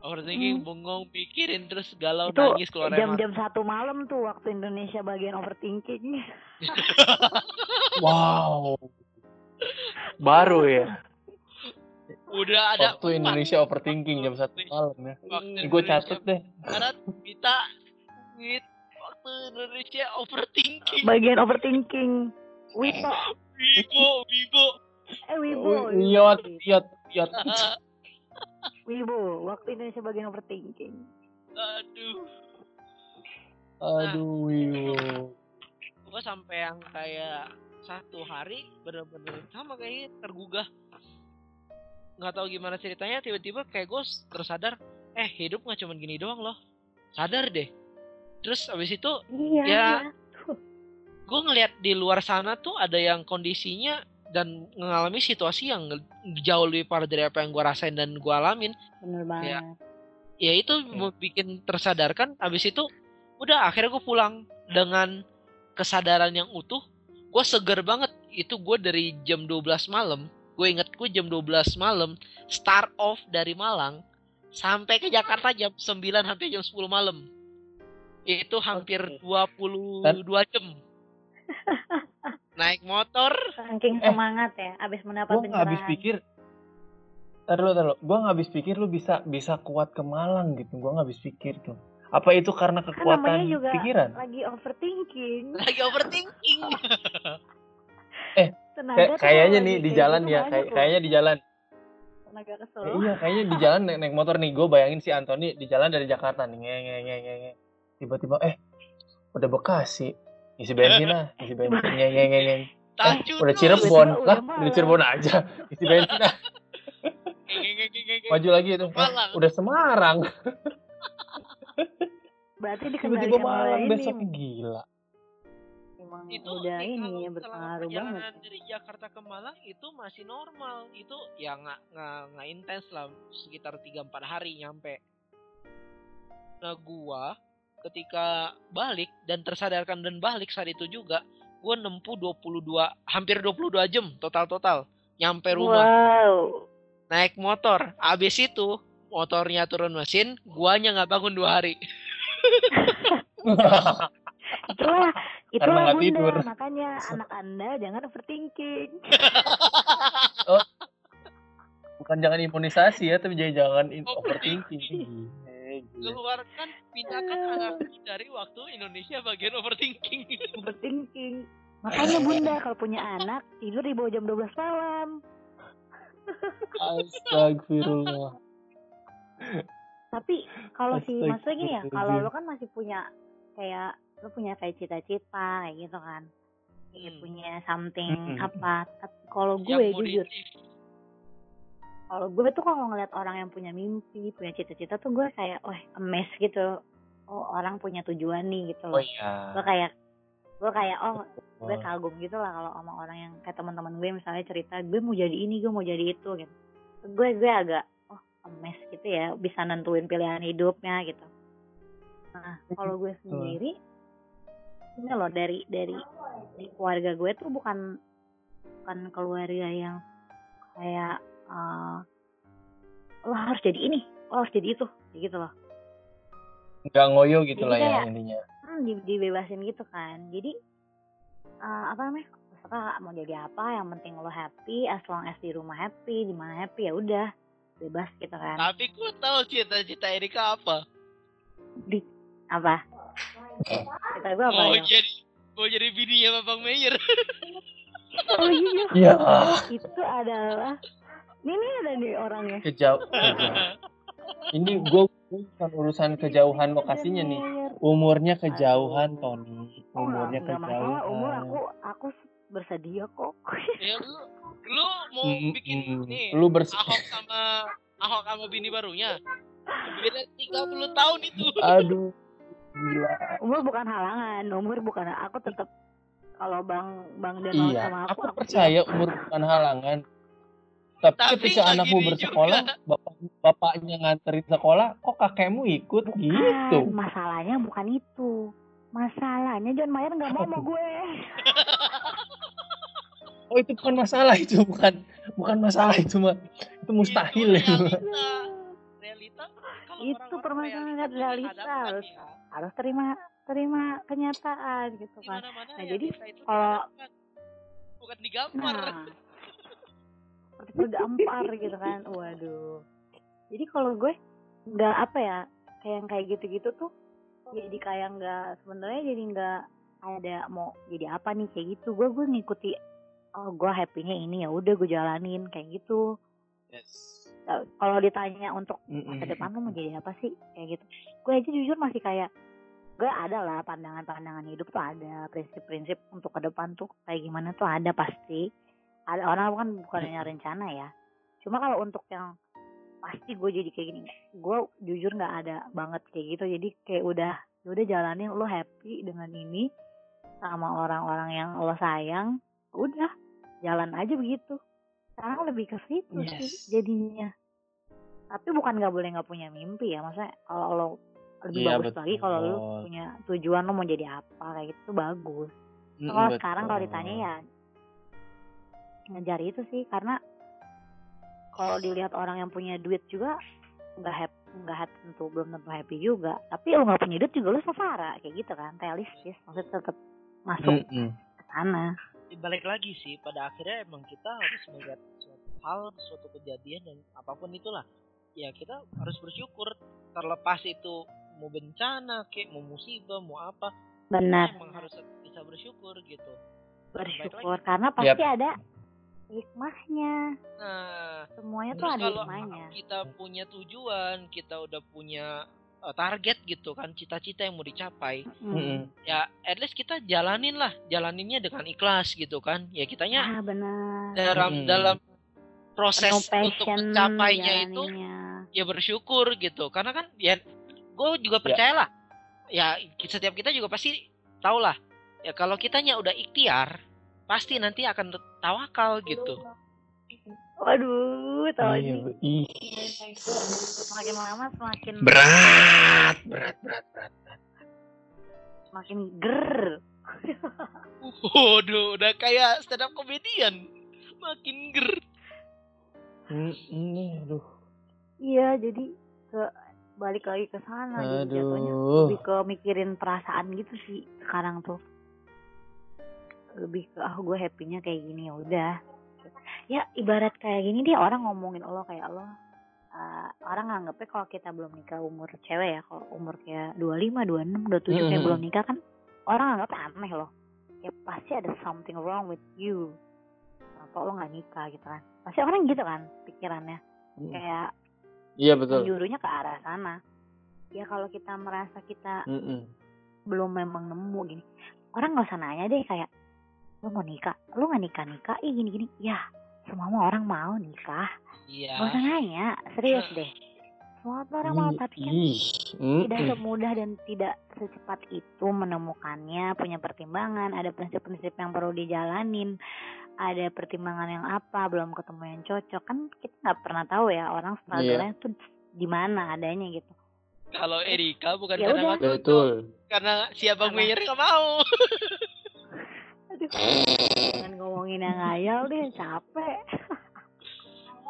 Overthinking bengong mikirin terus galau itu nangis keluar jam-jam satu malam tuh waktu Indonesia bagian overthinking. Wow. Baru ya. udah ada Waktu Indonesia overthinking jam satu malam ya. Waktu Gue catet deh. Barat kita waktu Indonesia overthinking. Bagian overthinking Wipo Wibo Wibo. Eh Wibo Iot, iot, iot. Wibo waktu Indonesia bagian overthinking. Aduh. Aduh, wiwo. gue sampai yang kayak satu hari bener-bener sama kayak tergugah. Nggak tahu gimana ceritanya tiba-tiba kayak gue tersadar eh hidup nggak cuma gini doang loh. Sadar deh. Terus abis itu iya. Ya. Gue ngelihat di luar sana tuh ada yang kondisinya dan mengalami situasi yang jauh lebih parah dari apa yang gue rasain dan gue alamin. Bener banget. Ya. ya. itu mau bikin tersadarkan. Abis itu udah akhirnya gue pulang dengan kesadaran yang utuh. Gue seger banget. Itu gue dari jam 12 malam. Gue inget gue jam 12 malam start off dari Malang sampai ke Jakarta jam 9 sampai jam 10 malam. Itu hampir 22 jam naik motor saking Eh. semangat ya abis mendapat Gue nggak habis pencerahan pikir. Taruh, taruh. Gue nggak habis pikir lu bisa bisa kuat ke Malang gitu. Gue nggak habis pikir tuh. Apa itu karena kan kekuatan namanya juga pikiran? lagi overthinking lagi overthinking tenaga Kayak kayaknya nih di jalan gitu ya, kayak kayaknya di jalan. tenaga kesel Eh, iya, kayaknya di jalan naik, naik motor nih. Gue bayangin si Anthony di jalan dari Jakarta nih. Nge, nge, nge, nge, nge. Tiba-tiba eh udah Bekasi. Isi bensin lah, isi bensin. Nge, nge, nge, nge. Tanjung Udah. Cirebon lah, udah. Cirebon aja. Isi bensin lah. Maju lagi itu. Eh, udah Semarang. berarti dikendalikan Malang ini besok gila. emang itu udah ini ya berpengaruh perjalanan banget dari Jakarta ke Malang itu masih normal itu ya nggak nggak nggak intens lah sekitar 3-4 hari nyampe nah gua ketika balik dan tersadarkan dan balik saat itu juga gua nempuh 22 hampir 22 jam total total nyampe rumah. Wow. Naik motor. Abis itu motornya turun mesin guanya nggak bangun dua hari. Itulah itulah bunda. tidur. makanya anak anda jangan overthinking. Bukan jangan imunisasi ya, tapi jangan jangan in- Overthinking. keluarkan pindahkan anak dari waktu Indonesia bagian overthinking. Overthinking. Makanya bunda kalau punya anak tidur di bawah jam 12 malam. Astagfirullah. tapi kalau si maksudnya gini ya kalau lo kan masih punya kayak lo punya kayak cita-cita kayak gitu kan. Kayak Hmm. punya something Mm-mm. apa Tapi kalau gue jujur kalau gue tuh kalau ngeliat orang yang punya mimpi punya cita-cita tuh gue kayak oh amazed gitu. Oh orang punya tujuan nih gitu Oh loh iya. gue kayak gue kayak oh gue Oh. kagum gitu lah kalau sama orang yang kayak teman-teman gue misalnya cerita gue mau jadi ini gue mau jadi itu gitu. Gue gue agak oh amazed gitu ya bisa nentuin pilihan hidupnya gitu. Nah kalau gue sendiri ini loh dari dari di keluarga gue tuh bukan bukan keluarga yang kayak eh, lo harus jadi ini lo harus jadi itu gitu loh Nggak ngoyo gitu Jadi lah ya kayak- intinya. hmm, di- dibebasin gitu kan jadi eh, apa namanya terserah mau jadi apa yang penting lo happy as long as di rumah happy di mana happy ya udah bebas gitu kan Tapi gue tahu cita-cita Erika apa. di apa kita gue apa Mau ya jadi mau jadi bininya Babang Meyer. oh iya Ya. itu adalah ini ada nih orangnya Kejauh. Ini gue bukan urusan kejauhan lokasinya nih. Umurnya kejauhan, Tony. Oh, Umurnya nggak masalah umur kejauhan. aku aku bersedia kok ya lu lu mau Mm, bikin mm. nih Lu bers Ahok sama Ahok sama bini barunya. Beda 30 tahun itu. Aduh. Gila. umur bukan halangan umur bukan aku tetap kalau bang bang mau Iya, sama aku aku aku percaya umur bukan halangan. Tapi, Tapi ketika anakmu bersekolah, bapak bapaknya nganterin sekolah, kok kakekmu ikut gitu? Bukan, masalahnya bukan itu. Masalahnya John Mayer nggak mau sama gue. Oh itu bukan masalah itu bukan bukan masalah itu mah itu mustahil Itu itu. realita. Realita kalau Itu permasalahan realita harus- ya, Harus terima terima kenyataan gitu kan. Nah, jadi realita itu kalau- bukan digambar. Nah, seperti tergampar gitu kan. Waduh. Jadi kalau gue nggak apa ya kayak yang kayak gitu-gitu tuh jadi kayak nggak sebenarnya jadi nggak ada mau jadi apa nih kayak gitu. Gue gue ngikuti oh gue happynya ini ya udah gue jalanin kayak gitu. Nah, kalau ditanya untuk masa depan lu mau jadi apa sih kayak gitu. Gue aja jujur masih kayak gue ada lah pandangan-pandangan hidup tuh ada prinsip-prinsip untuk ke depan tuh kayak gimana tuh ada pasti ada orang kan bukannya rencana ya. Cuma kalau untuk yang pasti gue jadi kayak gini gue jujur nggak ada banget kayak gitu. Jadi kayak udah ya udah jalanin lo happy dengan ini sama orang-orang yang lo sayang udah jalan aja begitu. Sekarang lebih ke situ Yes. sih jadinya. Tapi bukan nggak boleh nggak punya mimpi ya maksudnya kalau lo lebih Iya, bagus lagi kalau lo punya tujuan lo mau jadi apa kayak gitu bagus. Mm, kalau sekarang kalau ditanya ya ngejar itu sih karena kalau dilihat orang yang punya duit juga nggak happy nggak happy tentu belum tentu happy juga. Tapi lo nggak punya duit juga lo safara kayak gitu kan realistis. Maksudnya tetap masuk Mm-mm. ke sana. Balik lagi sih pada akhirnya emang kita harus melihat suatu hal suatu kejadian dan apa pun itulah. Ya kita harus bersyukur terlepas itu mau bencana kayak mau musibah mau apa. Benar. emang harus bisa bersyukur gitu. Bersyukur karena pasti ada hikmahnya. Nah semuanya tuh ada kalau hikmahnya. kita punya tujuan kita udah punya eh, target gitu kan cita-cita yang mau dicapai Mm. Ya at least kita jalanin lah jalaninnya dengan ikhlas gitu kan. Ya kitanya ah benar. dalam Mm. dalam proses Penuh untuk passion mencapainya itu ya bersyukur gitu. Karena kan ya gue juga percayalah. Ya setiap kita juga pasti tau lah ya kalau kitanya udah ikhtiar pasti nanti akan tawakal gitu. Waduh tahu Iya, ih, semakin lama semakin berat, berat, berat, berat. semakin ger. Waduh udah kayak stand up komedian makin ger. Ini, aduh, iya jadi ke balik lagi ke sana jadi jatuhnya aduh. lebih ke mikirin perasaan gitu sih sekarang tuh lebih ke ah gue happynya kayak gini ya udah ya ibarat kayak gini deh orang ngomongin Allah kayak Allah eh, orang nganggepnya kalau kita belum nikah umur cewek ya kalau umur kayak 25, 26, 27 kayak Hmm. belum nikah kan orang anggap aneh loh ya pasti ada something wrong with you kenapa lo nggak nikah gitu kan pasti orang gitu kan pikirannya Mm. kayak Iya betul. menjurunya ke arah sana ya kalau kita merasa kita Mm-mm. belum memang nemu gini orang nggak usah nanya deh kayak lu mau nikah lu nggak nikah nikah ih gini gini ya semua orang mau nikah Iya. Gak usah nanya, serius deh. Semua orang mau tapi kan tidak semudah dan tidak secepat itu menemukannya, punya pertimbangan, ada prinsip-prinsip yang perlu dijalanin, ada pertimbangan yang apa, belum ketemu yang cocok. Kan kita nggak pernah tahu ya orang struggle-nya tuh di mana adanya gitu. Kalau Erika bukan Ya karena udah. cocok, betul. karena si Abang? Meyer nggak mau. Aduh, jangan ngomongin yang ngayal deh, capek.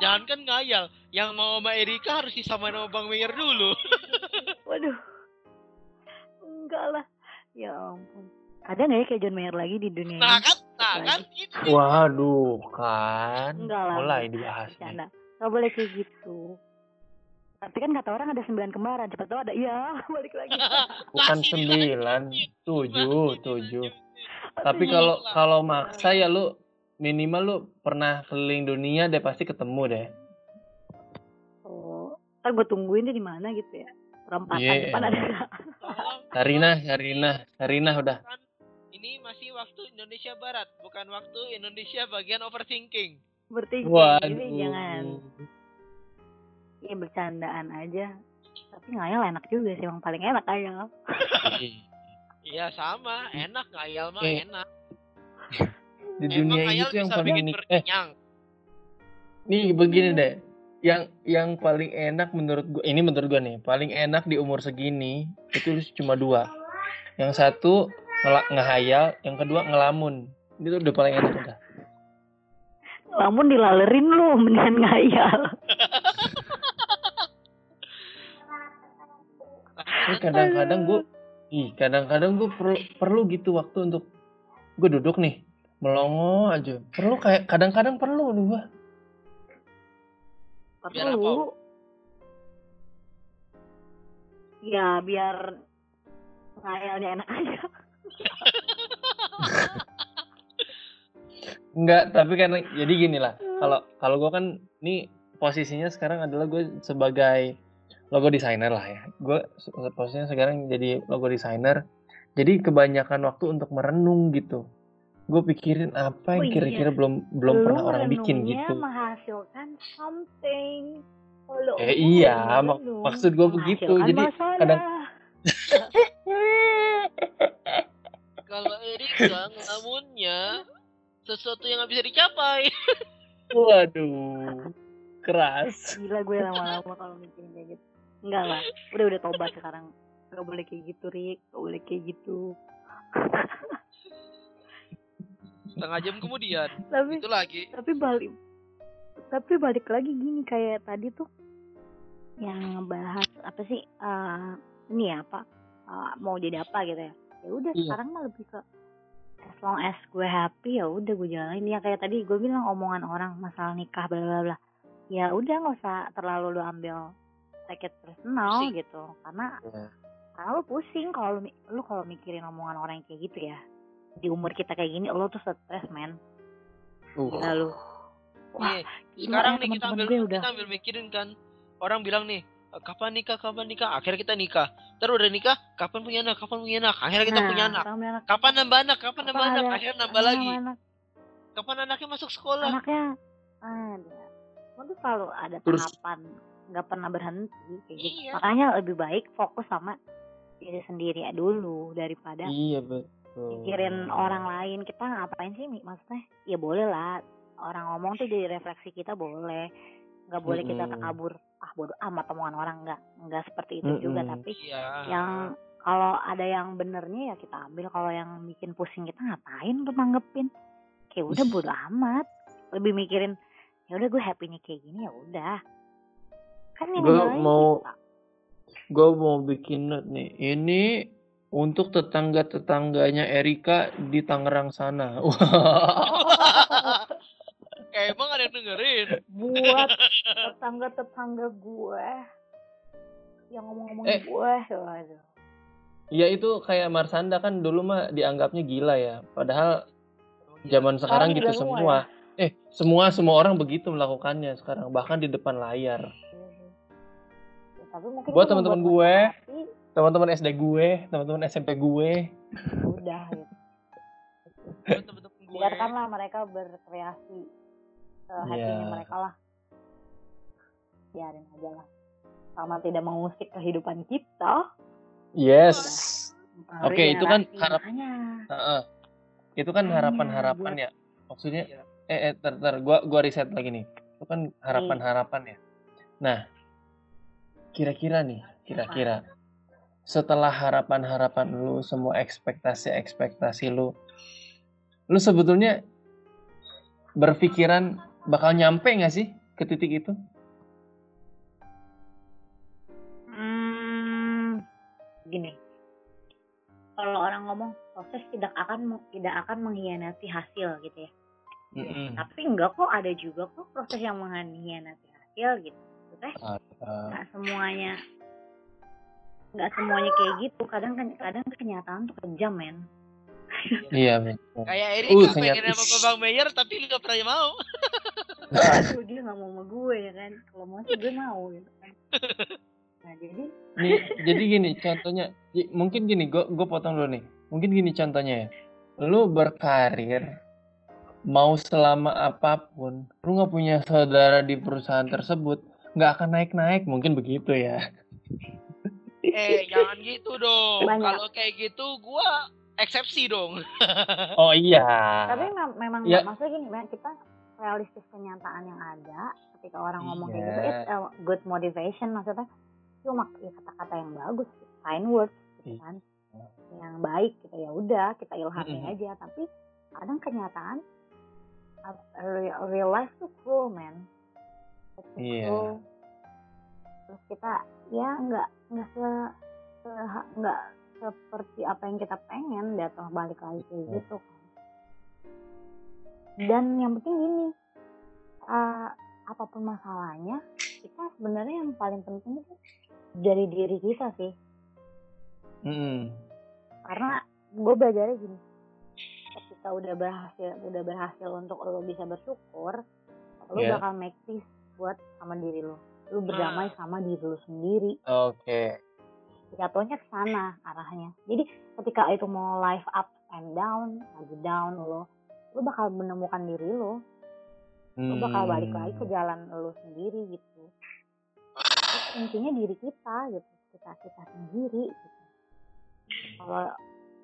Jangan kan ngayal, yang mau sama Erika harus disamain sama Bang Meyer dulu. Waduh, enggak lah. Ya ampun. Ada nggak ya kayak John Mayer lagi di dunia Nah ini? kan, nah kan itu. Waduh, kan. Enggak lah. Mulai dibahas nih. Bercanda. Gak boleh kayak gitu. Tapi kan kata orang ada sembilan kembaran. Cepat tahu ada. Iya, balik lagi. Bukan sembilan, tujuh, tujuh. Tapi Aduh. kalau kalau maksa ya lu minimal lu pernah keliling dunia deh pasti ketemu deh. Oh, ntar gue tungguin deh di mana gitu ya. Perempatan Iya. depan ada Sarina, Sarina, Sarina udah. ini masih waktu Indonesia Barat, bukan waktu Indonesia bagian overthinking. Bertinggi. Waduh. Ini jangan. Iya bercandaan aja. Tapi ngayal enak juga sih. Emang paling enak ngayal. Iya sama, enak ngayal mah Eh, enak. Di Emang dunia ini ngayal tuh yang bisa paling bikin ini eh nih begini deh. Yang yang paling enak menurut gua ini menurut gua nih, paling enak di umur segini itu cuma dua. Yang satu ngela- ngehayal, yang kedua ngelamun. Itu udah paling enak udah. Lamun dilalerin lu, mendingan ngayal. Kadang-kadang gue, ih kadang-kadang gue perlu perlu gitu waktu untuk gue duduk nih melongo aja. Perlu kayak kadang-kadang perlu lu gua. Biar apa? Perlu. Ya biar ngayalnya enak aja. Enggak, tapi kan jadi gini lah. Kalau kalau gue kan ini posisinya sekarang adalah gue sebagai logo designer lah ya. Gue posisinya sekarang jadi logo designer. Jadi kebanyakan waktu untuk merenung gitu. Gue pikirin apa yang Oh iya. kira-kira belum belum Lu pernah orang bikin gitu. menghasilkan something. Kalau Eh, lu iya, merenung, mak- maksud gua begitu. Jadi masalah. kadang- Kalau Erika ngelamunnya sesuatu yang nggak bisa dicapai. Waduh, keras. Gila gue lama-lama kalau mikirin kayak gitu. Enggak lah, udah udah tobat sekarang. Gak boleh kayak gitu, Rik. Gak boleh kayak gitu. Setengah jam kemudian, tapi itu lagi. tapi balik tapi balik lagi gini kayak tadi tuh yang ngebahas apa sih eh ini ya apa eh, mau jadi apa gitu ya ya udah Iya. sekarang mah lebih ke as long as gue happy ya udah gue jalanin ya kayak tadi gue bilang omongan orang masalah nikah bla bla bla ya udah nggak usah terlalu lu ambil take it personal Pusing. gitu karena Iya. karena lu pusing kalau lu, kalau mikirin omongan orang yang kayak gitu ya di umur kita kayak gini lo tuh stres men Uh, gila lu Wah, Nih, gila sekarang nih kita ambil gue udah kita ambil mikirin kan. Orang bilang nih, "Eh, kapan nikah, kapan nikah? Akhirnya kita nikah. Terus udah nikah, kapan punya anak, kapan punya anak? Akhirnya kita Nah, punya anak. anak. Kapan nambah anak, kapan nambah Kapan anak? ada- Akhirnya nambah Ah, lagi. anak, Kapan anaknya masuk sekolah? anaknya ada. Lo tuh selalu ada Terus- tahapan, nggak pernah berhenti kayak gitu. Iya. Makanya lebih baik fokus sama diri sendiri ya dulu daripada iya betul. mikirin orang lain. Kita ngapain sih, maksudnya? Ya boleh lah. Orang ngomong tuh jadi refleksi kita boleh. Nggak boleh kita Mm-mm. takabur. Ah bodoh amat omongan orang nggak nggak seperti itu juga. Mm-mm. Tapi Iya. yang kalau ada yang benernya ya kita ambil kalau yang bikin pusing kita ngapain untuk nanggepin kayak udah bodo amat lebih mikirin ya udah gue happy nih kayak gini ya udah kan yang Gue mau- kita. Gue mau bikin note nih. Ini untuk tetangga-tetangganya Erika di Tangerang sana. Wah. Eh, emang ada yang dengerin? buat tetangga tetangga gue yang ngomong-ngomongin Eh. gue waduh Ya itu kayak Marsanda kan dulu mah dianggapnya gila ya. Padahal zaman sekarang Sekarang gitu semua semua. Eh, semua semua orang begitu melakukannya sekarang bahkan di depan layar. Tapi mungkin Buat teman-teman gue. Teman-teman SD gue, teman-teman SMP gue. udah gitu Buat temen-temen gue. biarkanlah mereka berkreasi Iya. hatinya mereka lah biarin aja lah sama tidak mengusik kehidupan kita Yes. Oke, itu kan harap-. Itu kan Makanya harapan-harapan ya. Maksudnya eh, eh tar, tar, gua gua riset lagi nih. Itu kan harapan-harapan ya. Nah, kira-kira nih, kira-kira. Setelah harapan-harapan lu, semua ekspektasi-ekspektasi lu, lu sebetulnya berpikiran bakal nyampe nggak sih ke titik itu? hmm, gini. Kalau orang ngomong proses tidak akan tidak akan mengkhianati hasil gitu ya. Mm-mm. tapi enggak kok ada juga kok proses yang mengkhianati hasil gitu Maksudnya Ah, nggak semuanya nggak semuanya kayak gitu. Kadang kan kadang kenyataan tuh kejam men. Iya betul. Kayak Erika Uh, pengen sama Bang Mayer tapi nggak pernah mau. aduh dia nggak mau sama gue ya kan. Kalau mau sih gue mau gitu kan. Nah jadi Nih, jadi gini contohnya, mungkin gini, gue gue potong dulu nih. Mungkin gini contohnya ya, lu berkarir mau selama apa pun, lu nggak punya saudara di perusahaan tersebut, nggak akan naik-naik, mungkin begitu ya. Eh, jangan gitu dong. Kalau kayak gitu gua eksepsi dong. Oh iya. tapi mem- memang Ya. maksudnya gini kita realistis kenyataan yang ada ketika orang ngomong kayak Iya. gitu it's a good motivation maksudnya cuma ya kata-kata yang bagus kind words gitu Iya. kan yang baik gitu ya udah kita ilhami Mm-mm. aja tapi kadang kenyataan uh, real, real life tuh cruel man It's Iya. terus kita ya nggak nggak se, se- nggak seperti apa yang kita pengen datang balik lagi kayak gitu kan dan yang penting gini uh, apa pun masalahnya kita sebenarnya yang paling penting itu dari diri kita sih Mm-mm. karena gue belajarnya gini ketika udah berhasil udah berhasil untuk lo bisa bersyukur lo Yeah. bakal make peace buat sama diri lo lo berdamai sama diri lo sendiri. Oke. jatuhnya ke sana arahnya. Jadi ketika itu mau life up and down lagi down lo lo bakal menemukan diri lo lo bakal balik lagi ke Hmm. jalan lo sendiri gitu. Terus intinya diri kita gitu kita kita sendiri gitu. Kalau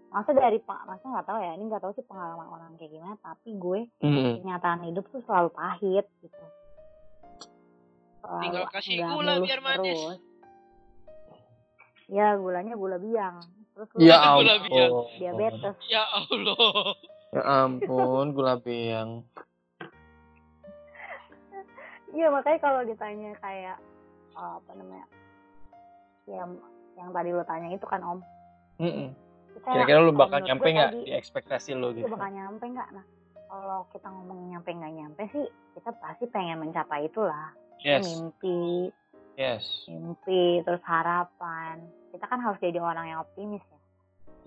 masa dari pak masa nggak tahu ya ini nggak tahu sih pengalaman orang kayak gimana tapi gue Mm-mm. kenyataan hidup tuh selalu pahit gitu Tinggal kasih gula biar manis. terus. ya gulanya gula biang terus lu Ya Gula ampun. biang. diabetes Ya Allah. Ya ampun, gula biang. Iya makanya kalau ditanya kayak eh, apa namanya yang yang tadi lo tanya itu kan om Mm-mm. kita Kira-kira lu bakal nyampe nggak di ekspektasi lu itu gitu? bakal nyampe nggak nah kalau kita ngomong nyampe nggak nyampe sih kita pasti pengen mencapai itulah Yes, mimpi yes. mimpi terus harapan kita kan harus jadi orang yang optimis ya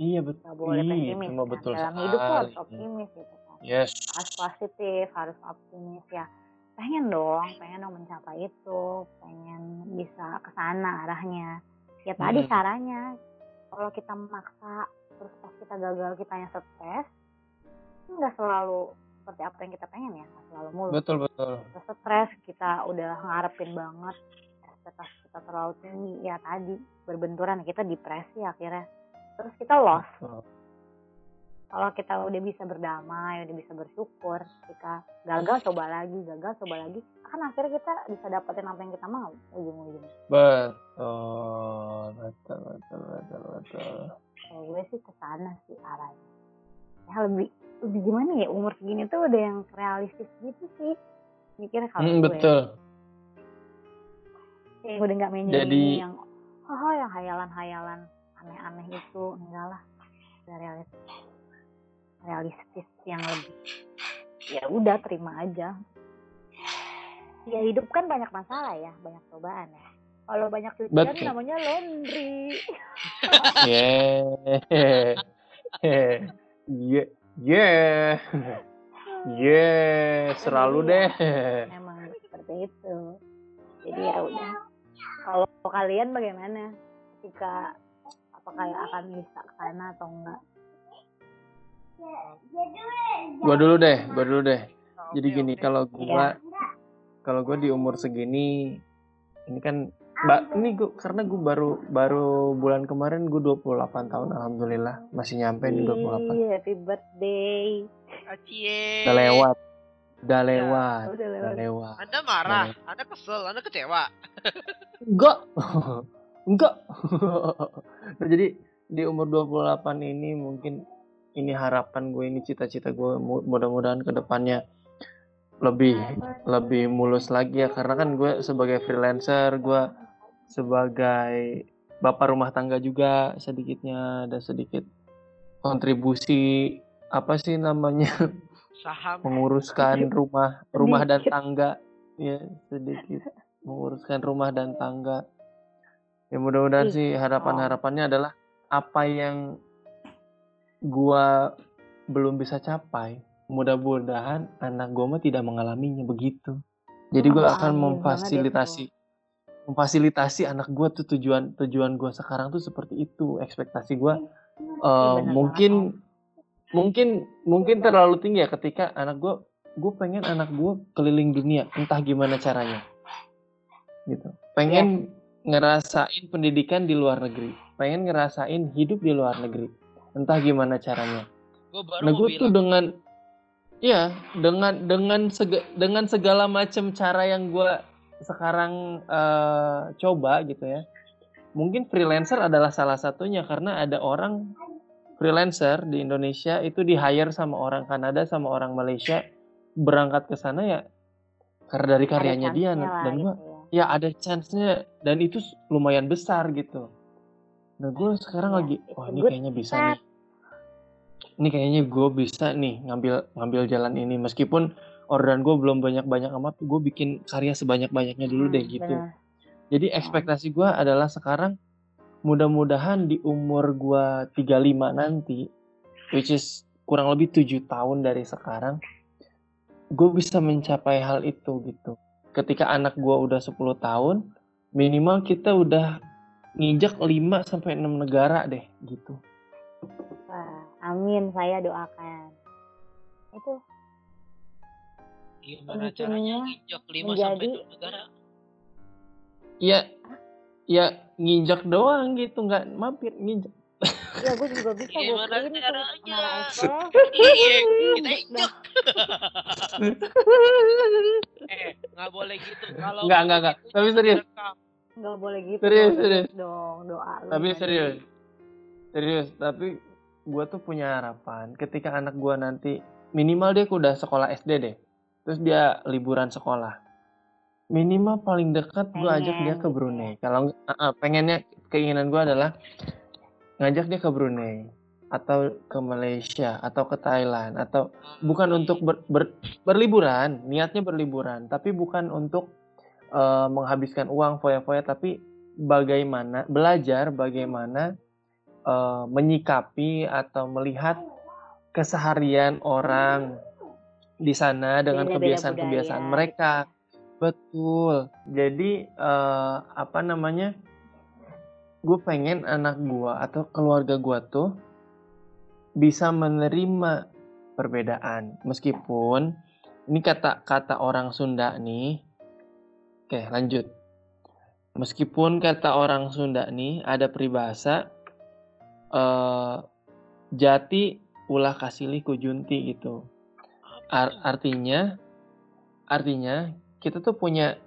Iya betul. nggak boleh Iya, pesimis cuma kan. betul dalam hidup tuh harus optimis gitu kan Yes. harus positif harus optimis ya pengen dong pengen dong mencapai itu pengen bisa ke sana arahnya ya tadi Hmm. caranya kalau kita memaksa terus pas kita gagal kita yang stres nggak selalu seperti apa yang kita pengen ya selalu mulus Betul betul. kita stres kita udah ngarepin banget ekspektasi kita terlalu tinggi ya tadi berbenturan kita depresi akhirnya terus kita lost Betul. kalau kita udah bisa berdamai, udah bisa bersyukur, ketika gagal coba lagi, gagal coba lagi, kan akhirnya kita bisa dapetin apa yang kita mau ujung-ujungnya. Betul, betul, betul, betul, betul. Kalau gue sih ke sana sih arahnya. Ya lebih lebih gimana ya umur segini tuh udah yang realistis gitu sih. Mikirnya kalau Hmm, gue betul. kayak udah nggak main Jadi- yang oh yang hayalan-hayalan aneh-aneh itu enggak lah udah realistis realistis yang lebih ya udah terima aja ya hidup kan banyak masalah ya banyak cobaan ya kalau banyak cucian Betul. namanya laundry Yeah. Yeah. Yeah. Yeah, selalu deh. memang seperti itu. Jadi ya udah. Kalau kalian bagaimana? Ketika apakah akan bisa ke sana atau enggak? Gua dulu deh, gua dulu deh. Jadi gini, kalau Iya. gua kalau gua di umur segini ini kan Mbak, ini gue karena gue baru baru bulan kemarin gue 28 tahun alhamdulillah masih nyampe nih 28. Ih, happy birthday. Acie. Udah lewat. Udah Ya, lewat. udah lewat. Udah lewat. Anda marah, Anda kesel, Anda kecewa. Enggak. Enggak. Nah, jadi di umur 28 ini mungkin ini harapan gue ini cita-cita gue Mu- mudah-mudahan ke depannya lebih lebih mulus lagi ya karena kan gue sebagai freelancer gue sebagai bapak rumah tangga juga sedikitnya ada sedikit kontribusi apa sih namanya Saham. menguruskan rumah rumah dan tangga. Ya sedikit. Menguruskan rumah dan tangga. Ya mudah-mudahan Ih, sih harapan-harapannya adalah apa yang gua belum bisa capai. Mudah-mudahan anak gua mah tidak mengalaminya begitu. Jadi gua akan memfasilitasi memfasilitasi anak gua tuh tujuan tujuan gua sekarang tuh seperti itu ekspektasi gua Ih, eh, bener mungkin banget, mungkin mungkin terlalu tinggi ya ketika anak gue gue pengen anak gue keliling dunia entah gimana caranya. Gitu. Pengen ngerasain pendidikan di luar negeri. Pengen ngerasain hidup di luar negeri entah gimana caranya. Gue baru nah gue tuh bilang. dengan ya dengan dengan sega- dengan segala macam cara yang gue sekarang eh, coba gitu ya mungkin freelancer adalah salah satunya karena ada orang freelancer di Indonesia itu di hire sama orang Kanada sama orang Malaysia berangkat ke sana ya karena dari Ada karyanya dia lah dan gua gitu ya. ya ada chance-nya dan itu lumayan besar gitu. Nah gue sekarang Iya. lagi wah ini kayaknya bisa nih. Ini kayaknya gue bisa nih ngambil ngambil jalan ini meskipun orderan gue belum banyak-banyak amat gue bikin karya sebanyak-banyaknya dulu Hmm, deh gitu. bener. Jadi ekspektasi gue adalah sekarang mudah-mudahan di umur gue 35 nanti, which is kurang lebih tujuh tahun dari sekarang, gue bisa mencapai hal itu gitu. Ketika anak gue udah 10 tahun, minimal kita udah nginjak 5 sampai 6 negara deh gitu. Wah, amin saya doakan. Itu Gimana caranya nginjak 5 sampai menjadi- 6 negara? Ya ya nginjak doang gitu, nggak mampir nginjak. ya gue juga bisa gue Gimana tuh caranya? Iya, kita injak. Eh, nggak boleh gitu. Kalau Nggak, nggak, nggak. Tapi serius. nggak boleh gitu Serius, dong, serius. dong doa lu Tapi serius. Serius, tapi gue tuh punya harapan ketika anak gue nanti minimal dia udah sekolah SD deh. Terus dia liburan sekolah. Minimal paling dekat gue ajak dia ke Brunei. Kalau uh, uh, pengennya keinginan gue adalah ngajak dia ke Brunei atau ke Malaysia atau ke Thailand atau bukan untuk ber- ber- berliburan, niatnya berliburan, tapi bukan untuk eh, menghabiskan uang foya-foya, tapi bagaimana belajar bagaimana eh, menyikapi atau melihat keseharian orang di sana dengan kebiasaan-kebiasaan mereka. Betul. Jadi eh, apa namanya? Gue pengen anak gue atau keluarga gue tuh bisa menerima perbedaan, meskipun ini kata kata orang Sunda nih. Oke, lanjut. Meskipun kata orang Sunda nih ada peribahasa eh, jati ulah kasili kujunti gitu. Ar- artinya artinya kita tuh punya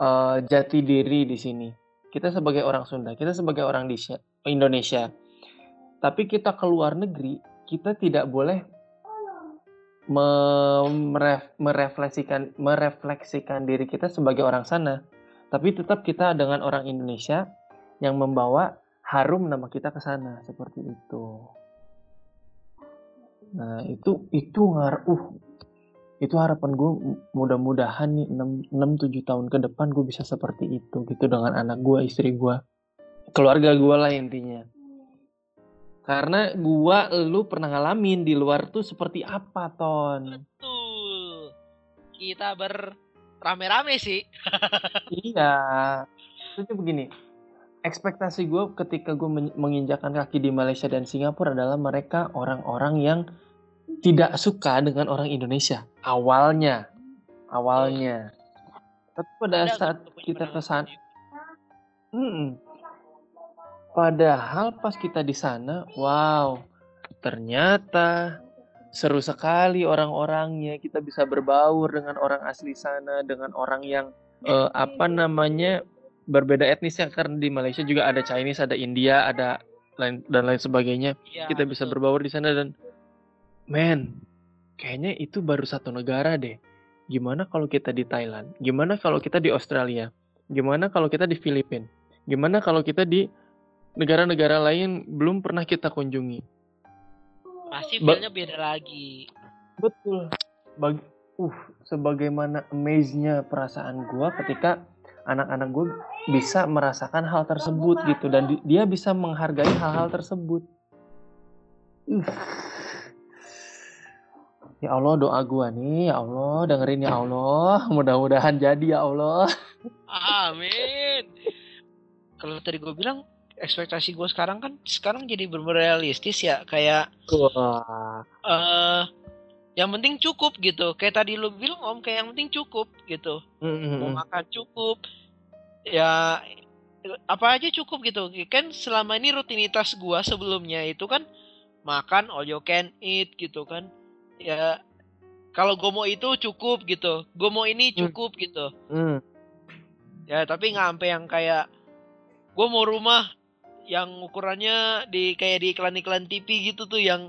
eh, jati diri di sini. Kita sebagai orang Sunda, kita sebagai orang di Indonesia. Tapi kita ke luar negeri, kita tidak boleh me- meref- merefleksikan merefleksikan diri kita sebagai orang sana. Tapi tetap kita dengan orang Indonesia yang membawa harum nama kita ke sana seperti itu. Nah, itu itu ngar uh itu harapan gue mudah-mudahan nih 6, 7 tahun ke depan gue bisa seperti itu gitu dengan anak gue, istri gue, keluarga gue lah intinya. Karena gua lu pernah ngalamin di luar tuh seperti apa, Ton? Betul. Kita berame-rame sih. iya. Itu begini. Ekspektasi gue ketika gue menginjakan kaki di Malaysia dan Singapura adalah mereka orang-orang yang tidak suka dengan orang Indonesia. Awalnya. Awalnya. Tapi pada Ada saat punya kita ke sana. Mm-mm. Padahal pas kita di sana, wow, ternyata seru sekali orang-orangnya. Kita bisa berbaur dengan orang asli sana, dengan orang yang eh, apa namanya berbeda etnis ya karena di Malaysia juga ada Chinese, ada India, ada lain dan lain sebagainya. Iya, Kita bisa betul. berbaur di sana dan men, kayaknya itu baru satu negara deh. Gimana kalau kita di Thailand? Gimana kalau kita di Australia? Gimana kalau kita di Filipina? Gimana kalau kita di negara-negara lain belum pernah kita kunjungi? Pasti Ba- feel-nya beda lagi. Betul. Bag uh, sebagaimana amaze-nya perasaan gua ketika anak-anak gue bisa merasakan hal tersebut gitu dan di- dia bisa menghargai hal-hal tersebut. Uh. Ya Allah doa gua nih, ya Allah dengerin ya Allah, mudah-mudahan jadi ya Allah. Amin. Kalau tadi gue bilang ekspektasi gue sekarang kan sekarang jadi bener realistis ya kayak Wah. eh yang penting cukup gitu. Kayak tadi lu bilang Om kayak yang penting cukup gitu. Mau Mm-mm. makan cukup. Ya apa aja cukup gitu. Kan selama ini rutinitas gua sebelumnya itu kan makan all you can eat gitu kan. Ya kalau gue mau itu cukup gitu. Gue mau ini Hmm. cukup gitu. Mm. Ya tapi nggak sampai yang kayak gue mau rumah yang ukurannya di kayak di iklan-iklan TV gitu tuh yang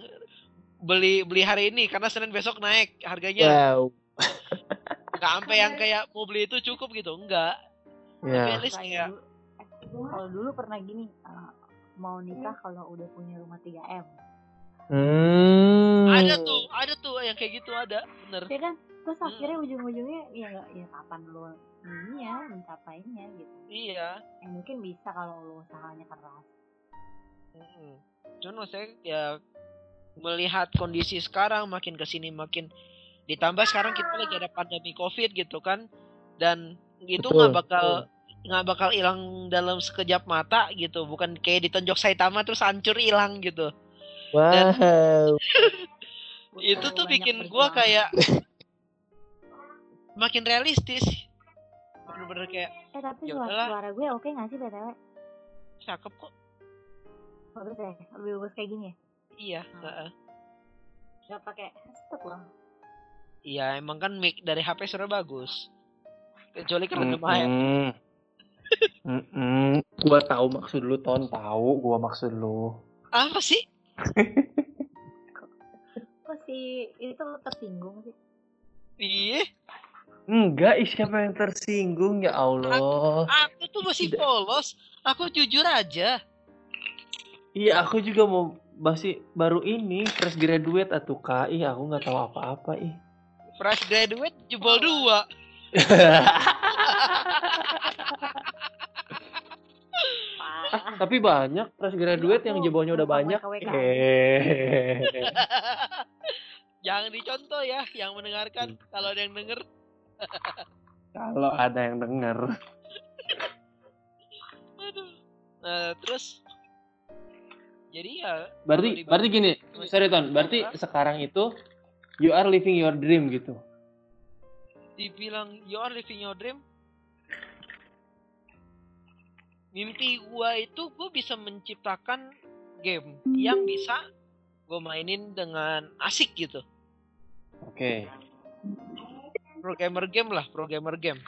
beli beli hari ini karena Senin besok naik harganya Wow. nggak sampai yang kayak mau beli itu cukup gitu enggak tapi Ya. at least Kayak kalau dulu pernah gini eh, mau nikah kalau udah punya rumah 3 m Hmm. ada tuh ada tuh yang kayak gitu ada bener ya kan terus Hmm. akhirnya ujung-ujungnya ya nggak ya kapan lo ini ya mencapainya gitu iya yang mungkin bisa kalau lo usahanya keras Mm-mm. cuman maksudnya ya melihat kondisi sekarang makin ke sini makin ditambah sekarang kita lagi ada pandemi covid gitu kan. Dan itu nggak bakal nggak bakal hilang dalam sekejap mata gitu. Bukan kayak ditonjok Saitama terus hancur hilang gitu. Wow. itu Butuh tuh bikin gua perjuangan. kayak makin realistis. Bener-bener kayak eh tapi Ya suara, suara gue oke nggak sih btw cakep kok. Bagus ya lebih bagus kayak gini ya iya Hmm. heeh. nggak pakai headset loh iya emang kan mic dari HP suara bagus kecuali kan ada mic Mm-mm. Mm-mm. Gua tahu maksud lu, Ton. Tahu gua maksud lu. apa sih kok si itu tersinggung sih iya Enggak, ih, siapa yang tersinggung ya Allah. Aku tuh masih polos. Aku jujur aja. Iya, aku juga mau masih baru ini fresh graduate Kak. Ih, aku nggak tahu apa-apa ih. Fresh graduate jebol dua. parah Tapi banyak fresh graduate yang jebolnya udah banyak. Jangan dicontoh ya yang mendengarkan. Kalau ada yang denger. Kalau ada yang denger. Aduh. Nah, terus. Jadi ya. Berarti berarti gini, sorry Ton, berarti sekarang itu you are living your dream gitu. Dibilang you are living your dream. Mimpi gua itu gua bisa menciptakan game yang bisa gue mainin dengan asik gitu. Oke. Programmer game lah, programmer game.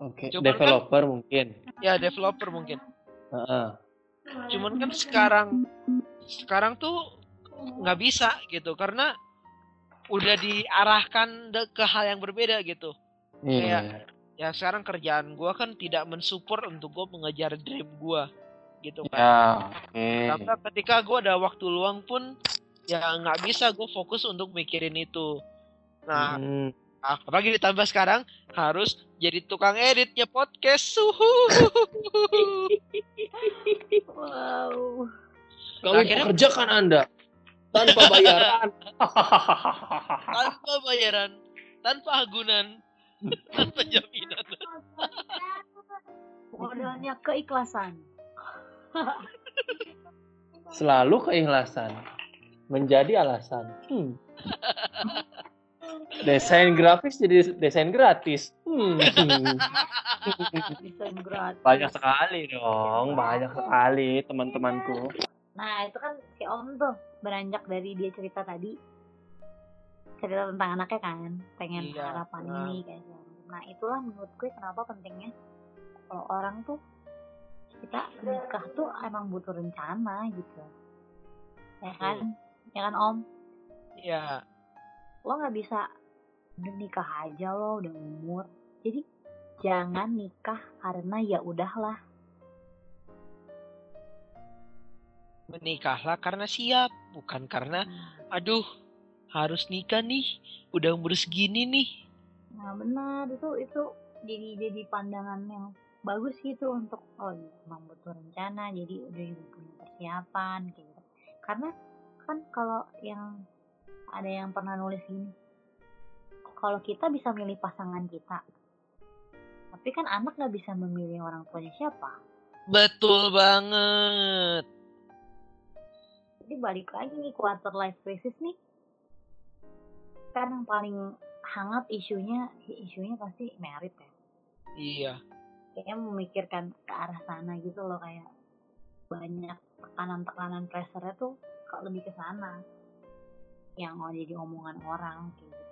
Oke, Cuman kan- developer mungkin. Ya developer mungkin. Heeh. Cuman kan sekarang sekarang tuh nggak bisa gitu karena udah diarahkan ke hal yang berbeda gitu. Iya. Ya sekarang kerjaan gua kan tidak mensupport untuk gua mengejar dream gua gitu kan. Ya, oke. Karena ketika gua ada waktu luang pun ya nggak bisa gua fokus untuk mikirin itu. Nah, Hmm. Apalagi ditambah sekarang harus jadi tukang editnya podcast. Suhu. wow Kami Akhirnya- pekerjakan Anda tanpa bayaran. tanpa bayaran, tanpa agunan, tanpa jaminan. modalnya keikhlasan Selalu keikhlasan menjadi alasan. Hmm. Desain grafis jadi desain gratis. Hmm. Hmm. bisa gratis banyak sekali dong, banyak sekali teman-temanku. nah itu kan si om tuh beranjak dari dia cerita tadi cerita tentang anaknya kan pengen Iya, harapan nah. ini kayak gitu. nah itulah menurut gue kenapa pentingnya kalau orang tuh kita nikah tuh emang butuh rencana gitu ya kan ya kan om Iya. Lo nggak bisa udah nikah aja lo udah umur. Jadi jangan nikah karena ya udahlah. Menikahlah karena siap, bukan karena aduh harus nikah nih, udah umur segini nih. nah benar itu itu jadi jadi pandangan yang bagus gitu untuk oh iya, emang butuh rencana jadi udah punya persiapan kayak gitu. Karena kan kalau yang ada yang pernah nulis gini. Kalau kita bisa milih pasangan kita tapi kan anak nggak bisa memilih orang tuanya siapa. Betul banget. jadi balik lagi nih quarter life crisis nih. Kan yang paling hangat isunya isunya pasti merit ya. Iya. kayaknya memikirkan ke arah sana gitu loh kayak banyak tekanan-tekanan pressure tuh kok lebih ke sana yang mau jadi omongan orang kayak gitu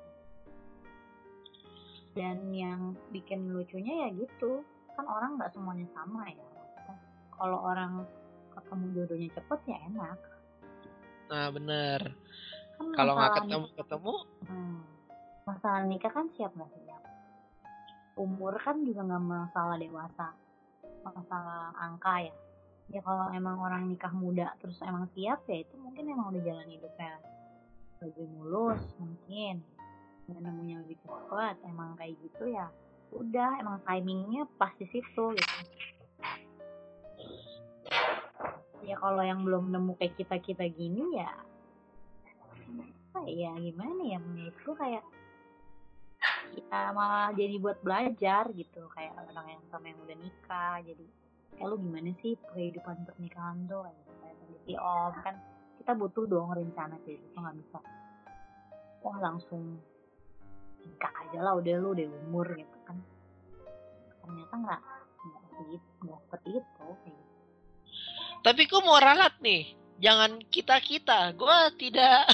dan yang bikin lucunya ya gitu kan orang nggak semuanya sama ya kalau orang ketemu jodohnya cepet ya enak Nah bener. kan Kalau nggak masalah ketemu ketemu, Hmm. Masalah nikah kan siap nggak siap? Umur kan juga nggak masalah dewasa, masalah angka ya. Ya kalau emang orang nikah muda terus emang siap ya itu mungkin emang udah jalan hidupnya lebih mulus mungkin. Dan nemunya lebih cepat, emang kayak gitu ya. Udah emang timingnya pas di situ gitu. Ya kalau yang belum nemu kayak kita kita gini ya apa ya gimana ya menurutku kayak kita malah jadi buat belajar gitu kayak orang yang sama yang udah nikah jadi kayak lu gimana sih kehidupan pernikahan tuh kayak tadi si om kan kita butuh dong rencana kayak gitu nggak bisa wah langsung nikah aja lah udah lu udah umur gitu kan ternyata nggak nggak seperti itu nggak seperti itu kayak gitu. tapi gue mau ralat nih. Jangan kita kita. Gue tidak.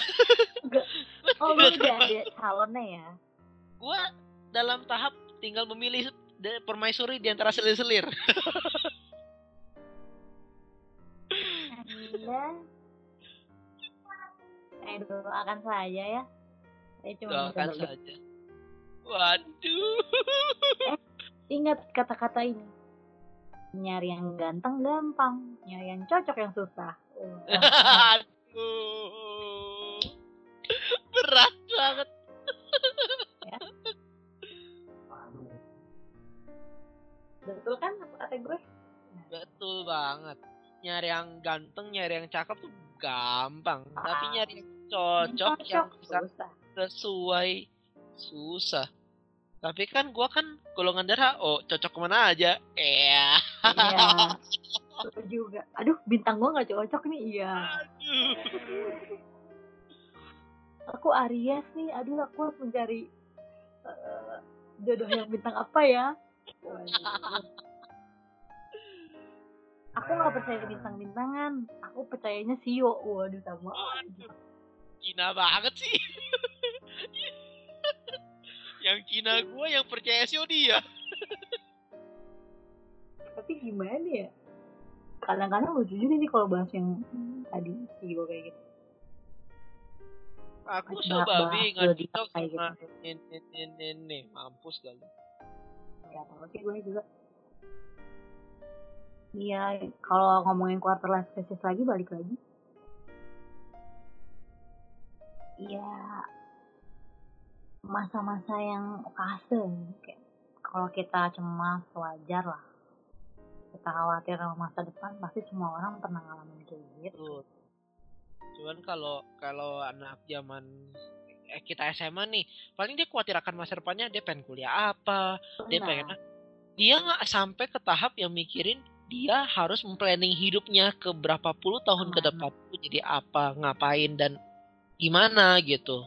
oh lu udah ada calonnya ya Gue dalam tahap tinggal memilih permaisuri di antara selir-selir. Anda saya doakan saja ya. Saya cuma Doakan saja. Waduh. Ingat kata-kata ini. Nyari yang ganteng gampang, nyari yang cocok yang susah. Aduh. Berat banget. Betul kan kata gue? Betul banget. Nyari yang ganteng, nyari yang cakep tuh gampang. Tapi Ah. nyari yang cocok, yang bisa susah. sesuai susah. Tapi kan gua kan golongan darah oh cocok ke mana aja. Iya. Iya. Juga. Aduh, bintang gua nggak cocok nih. Iya. Aku Aries nih. Aduh, aku harus mencari eh, jodoh yang bintang apa ya? Aku nggak percaya bintang-bintangan. Aku percayanya Sio. Waduh, sama aja. Kina banget sih. yang kina gua yang percaya sih dia. Tapi gimana ya? Kadang-kadang lucu juga sih kalau bahas yang tadi Sio kayak gitu. Aku babi bahas nggak kayak sama gitu. ini mampus kali. Gak tau sih gue juga. Iya, kalau ngomongin quarter life crisis lagi balik lagi. Iya, masa-masa yang fase kayak kalau kita cemas wajar lah. Kita khawatir sama masa depan pasti semua orang pernah ngalamin kayak gitu. Cuman kalau kalau anak zaman eh, kita SMA nih, paling dia khawatir akan masa depannya dia pengen kuliah apa, dia Nah, pengen dia nggak sampai ke tahap yang mikirin dia harus memplanning hidupnya ke berapa puluh tahun ke Nah. depan jadi apa, ngapain dan gimana gitu.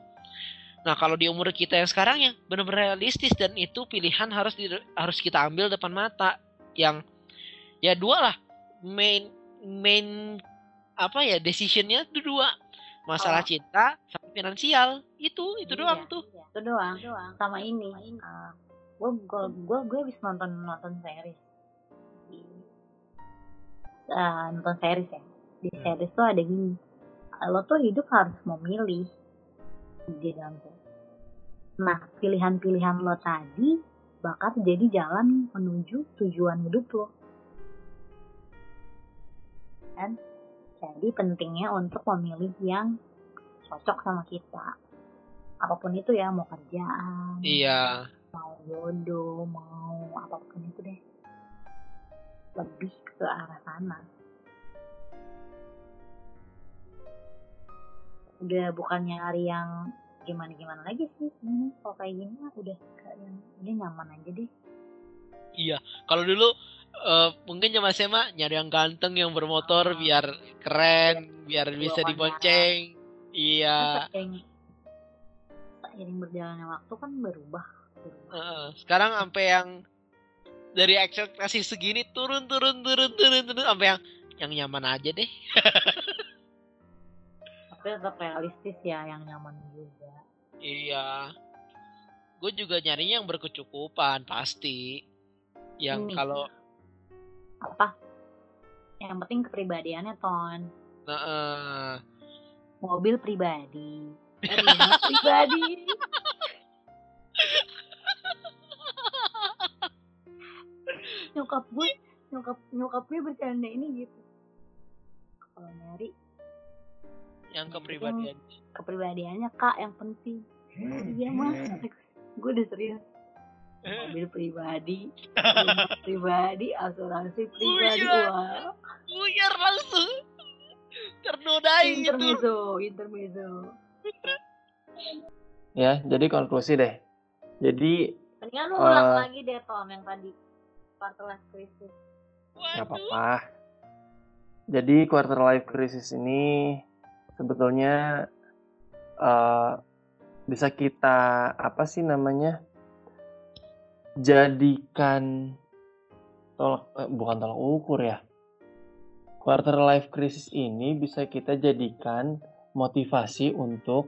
Nah kalau di umur kita yang sekarang ya benar-benar realistis dan itu pilihan harus di, harus kita ambil depan mata. Yang ya dua lah. Main main apa ya decisionnya itu dua. Masalah Oh. cinta sama finansial. Itu itu Iya, doang tuh. iya. itu doang. Sama ini. uh, gue gue gue gue habis nonton nonton series. Di uh, nonton series ya. Di Hmm. series tuh ada gini lo tuh hidup harus memilih di dalam tuh. Nah pilihan-pilihan lo tadi bakal jadi jalan menuju tujuan hidup lo. Kan jadi pentingnya untuk memilih yang cocok sama kita. Apa pun itu ya mau kerjaan iya. mau jodoh mau apa pun itu deh. Lebih ke arah sana udah bukannya nyari yang gimana gimana lagi sih. Ini kalau kayak gini mah udah kayak yang udah nyaman aja deh. Iya kalau dulu eh, mungkin zaman SMA nyari yang ganteng yang bermotor Ah. biar keren biar bisa Bawa dibonceng. Iya. Seiring seiring berjalannya waktu kan berubah. Berubah Heeh. sekarang sampai yang dari ekspektasi segini turun turun turun turun turun sampai yang yang nyaman aja deh tapi tetap realistis ya yang nyaman juga. Iya. Gue juga nyarinya yang berkecukupan pasti. Yang Ini. kalau apa? Yang penting kepribadiannya ton. Nah, eh, mobil pribadi. Rumah pribadi. Nyokap gue nyokap nyokap gue bercanda ini gitu. Kalau nyari yang kepribadian kepribadiannya. Kak yang penting. Iya mas. Gue udah serius. Mobil pribadi pribadi asuransi pribadi. Iya. wah. Buyar langsung. Ternodai gitu intermezzo intermezzo. Ya, jadi konklusi deh. Jadi mendingan lu ulang Eh. lagi deh Tom yang tadi. Quarter life crisis. Nggak apa-apa. Jadi quarter life crisis ini sebetulnya eh, bisa kita apa sih namanya jadikan tolak eh, bukan tolak ukur ya. Quarter life crisis ini bisa kita jadikan motivasi untuk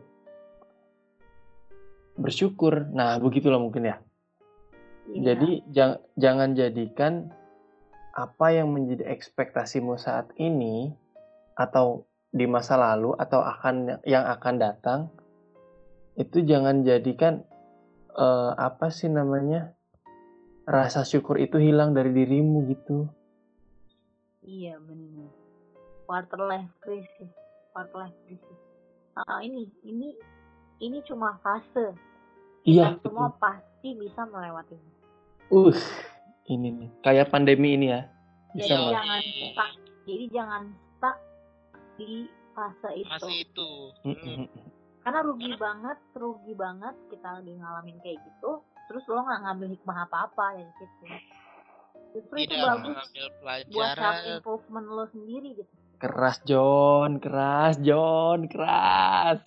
bersyukur. Nah, begitulah mungkin ya. Iya. Jadi jang- jangan jadikan apa yang menjadi ekspektasimu saat ini atau di masa lalu atau akan yang akan datang itu jangan jadikan eh, apa sih namanya rasa syukur itu hilang dari dirimu gitu. Iya benar. Quarter life crisis, quarter life crisis. Ah ini ini ini cuma fase. Iya, Kita semua pasti bisa melewatinya. Uh, ini nih kayak pandemi ini ya. Bisa Jadi jangan stuck. Jadi jangan stuck di fase itu. masih itu Mm-mm. Karena rugi banget, rugi banget kita lagi ngalamin kayak gitu. Terus lo nggak ngambil hikmah apa-apa dari situ. Justru itu bagus buat self improvement lo sendiri gitu. Keras John, keras John, keras.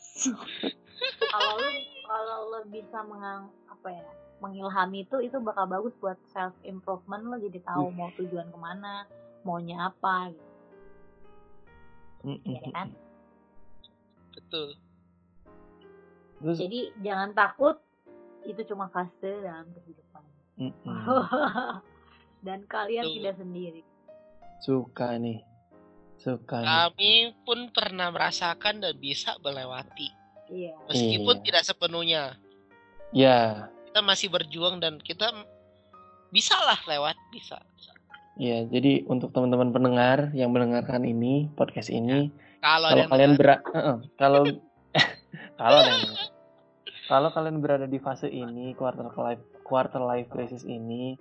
kalau lu kalau lu bisa mengang apa ya mengilhami itu itu bakal bagus buat self improvement lo jadi tahu mau tujuan ke mana maunya apa gitu Ya kan? Betul. Terus? Jadi jangan takut itu cuma fase dalam kehidupan. Mm-mm. dan kalian Betul. tidak sendiri. Suka nih, suka nih. kami pun pernah merasakan dan bisa melewati. Iya. Meskipun Iya. tidak sepenuhnya. Ya, kita masih berjuang dan kita bisa lah lewat bisa ya. Jadi untuk teman-teman pendengar yang mendengarkan ini podcast ini, kalau kalau ada kalian berat, kalau kalau dengar. kalau kalian berada di fase ini quarter life quarter life crisis ini,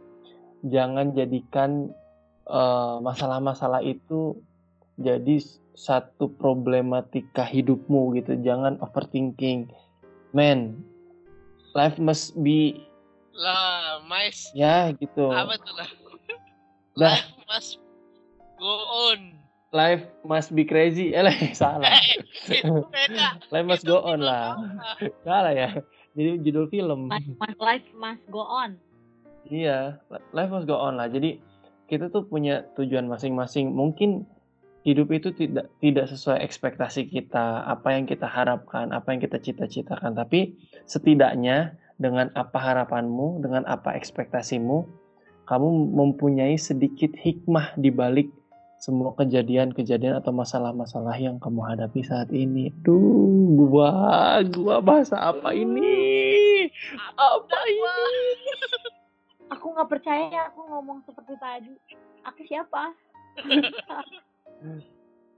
jangan jadikan eh, masalah-masalah itu jadi satu problematika hidupmu gitu. Jangan overthinking, man. Life must be lah mais ya gitu. apa tuh lah Dah. life must go on life must be crazy. Eh, lah, salah. Eh, itu beda. life must Itu go on film lah. Salah ya. Jadi judul film. Life must go on. Iya, life must go on lah. Jadi kita tuh punya tujuan masing-masing. Mungkin hidup itu tidak tidak sesuai ekspektasi kita, apa yang kita harapkan, apa yang kita cita-citakan. Tapi setidaknya dengan apa harapanmu, dengan apa ekspektasimu, kamu mempunyai sedikit hikmah di balik semua kejadian-kejadian atau masalah-masalah yang kamu hadapi saat ini. Duh, gua, gua bahasa apa ini? Apa ini? Aku nggak percaya aku ngomong seperti tadi. Aku siapa?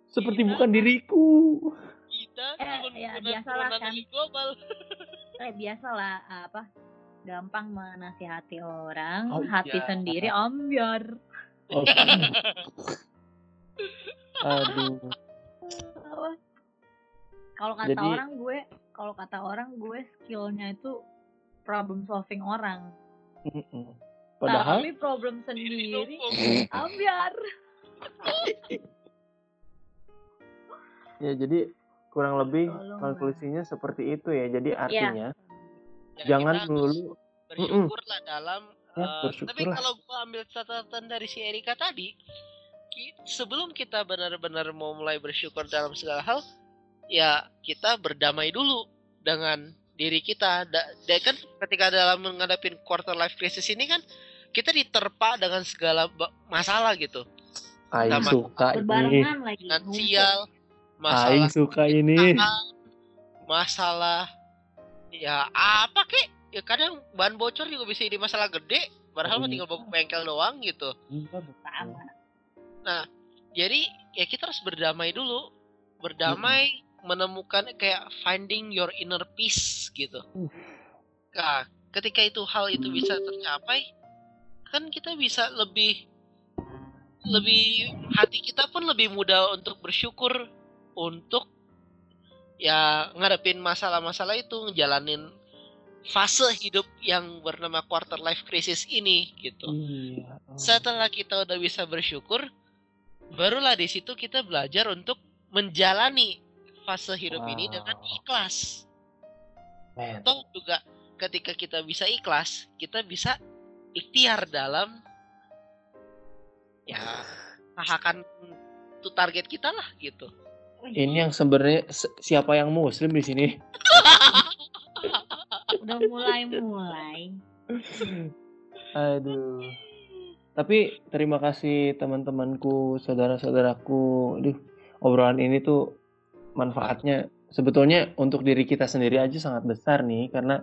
Seperti Iya. bukan diriku. Kita Eh, ya, biasalah kan. global. Eh biasalah apa? Gampang menasihati orang, Oh, hati iya. sendiri ambiar. Oke. Aduh. Kalau kata Jadi- orang gue, kalau kata orang gue skillnya itu problem solving orang. Padahal Tapi problem sendiri ambiar. ya jadi kurang lebih Tolong konklusinya seperti itu ya. Jadi artinya Ya, jangan kita melulu bersyukur lah dalam Ya, bersyukur tapi kalau gua ambil catatan dari si Erika tadi ki- sebelum kita benar-benar mau mulai bersyukur dalam segala hal ya kita berdamai dulu dengan diri kita da, da- kan ketika dalam menghadapi quarter life crisis ini kan kita diterpa dengan segala masalah gitu Aing Sama- suka ini. Finansial Aing masalah suka ini. masalah ya apa kek ya kadang bahan bocor juga bisa jadi masalah gede padahal mah Iya. tinggal bawa bengkel doang gitu Sama. jadi ya kita harus berdamai dulu berdamai menemukan kayak finding your inner peace gitu Uh. nah ketika itu hal itu bisa tercapai kan kita bisa lebih lebih hati kita pun lebih mudah untuk bersyukur untuk ya ngadepin masalah-masalah itu ngejalanin fase hidup yang bernama quarter life crisis ini gitu Iya. setelah kita udah bisa bersyukur, barulah di situ kita belajar untuk menjalani fase hidup ini dengan Wow. ikhlas. Men. Atau juga ketika kita bisa ikhlas, kita bisa ikhtiar dalam ya usahakan itu target kita lah gitu. Ini yang sebenarnya se- siapa yang muslim di sini? Udah mulai-mulai. Aduh. Tapi terima kasih teman-temanku, saudara-saudaraku. Aduh, obrolan ini tuh manfaatnya sebetulnya untuk diri kita sendiri aja sangat besar nih karena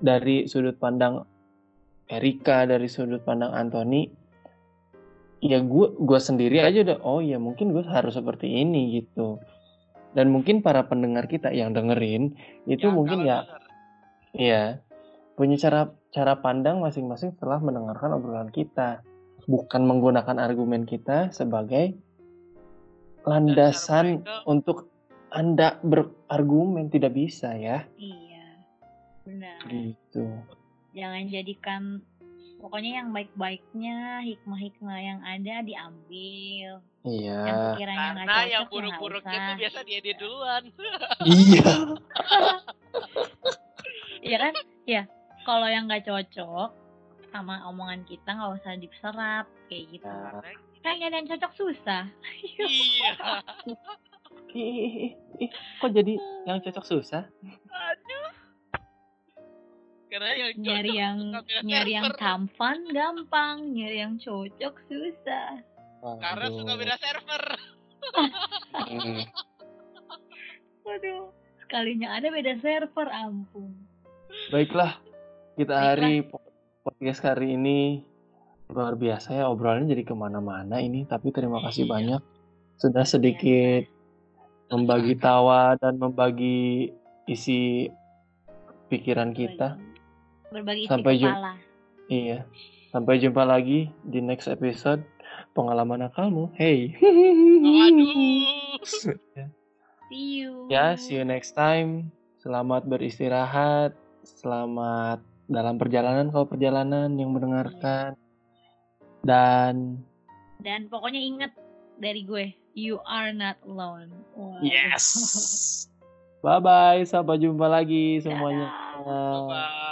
dari sudut pandang Erika, dari sudut pandang Anthony, ya gue gua sendiri aja udah oh ya mungkin gue harus seperti ini gitu. Dan mungkin para pendengar kita yang dengerin itu mungkin kalau ya. Iya, punya cara cara pandang masing-masing setelah mendengarkan obrolan kita, bukan menggunakan argumen kita sebagai landasan mereka- untuk anda berargumen tidak bisa ya, Iya. Benar. gitu. Jangan jadikan pokoknya yang baik-baiknya, hikmah-hikmah yang ada diambil. Yang Iya, sekiranya nggak Karena cocok yang ya nggak buruk-buruknya tuh biasa dia dia duluan. iya, Iya kan? Ya. Kalau yang nggak cocok sama omongan kita nggak usah diserap kayak gitu. Nah. Kan nyari yang cocok susah. iya. ih, ih, ih, ih, kok jadi yang cocok susah? Aduh. Karena yang cocok Nyari yang nyari yang tampan gampang, nyari yang cocok susah. Karena suka beda server. Waduh. Sekalinya ada beda server, ampun. Baiklah, kita Baiklah. hari po- podcast hari ini luar biasa ya obrolannya jadi ke mana-mana ini. Tapi terima kasih Iya. banyak sudah sedikit membagi tawa dan membagi isi pikiran kita. Berbagi Sampai jumpa. kepala. Iya. Sampai jumpa lagi di next episode pengalaman akalmu. Hey. Waduh. See you. ya, see you next time. Selamat beristirahat. Selamat dalam perjalanan kalau perjalanan yang mendengarkan. Dan Dan pokoknya inget dari gue, you are not alone. Wow. Yes. Bye bye, sampai jumpa lagi semuanya. Dadah. Bye.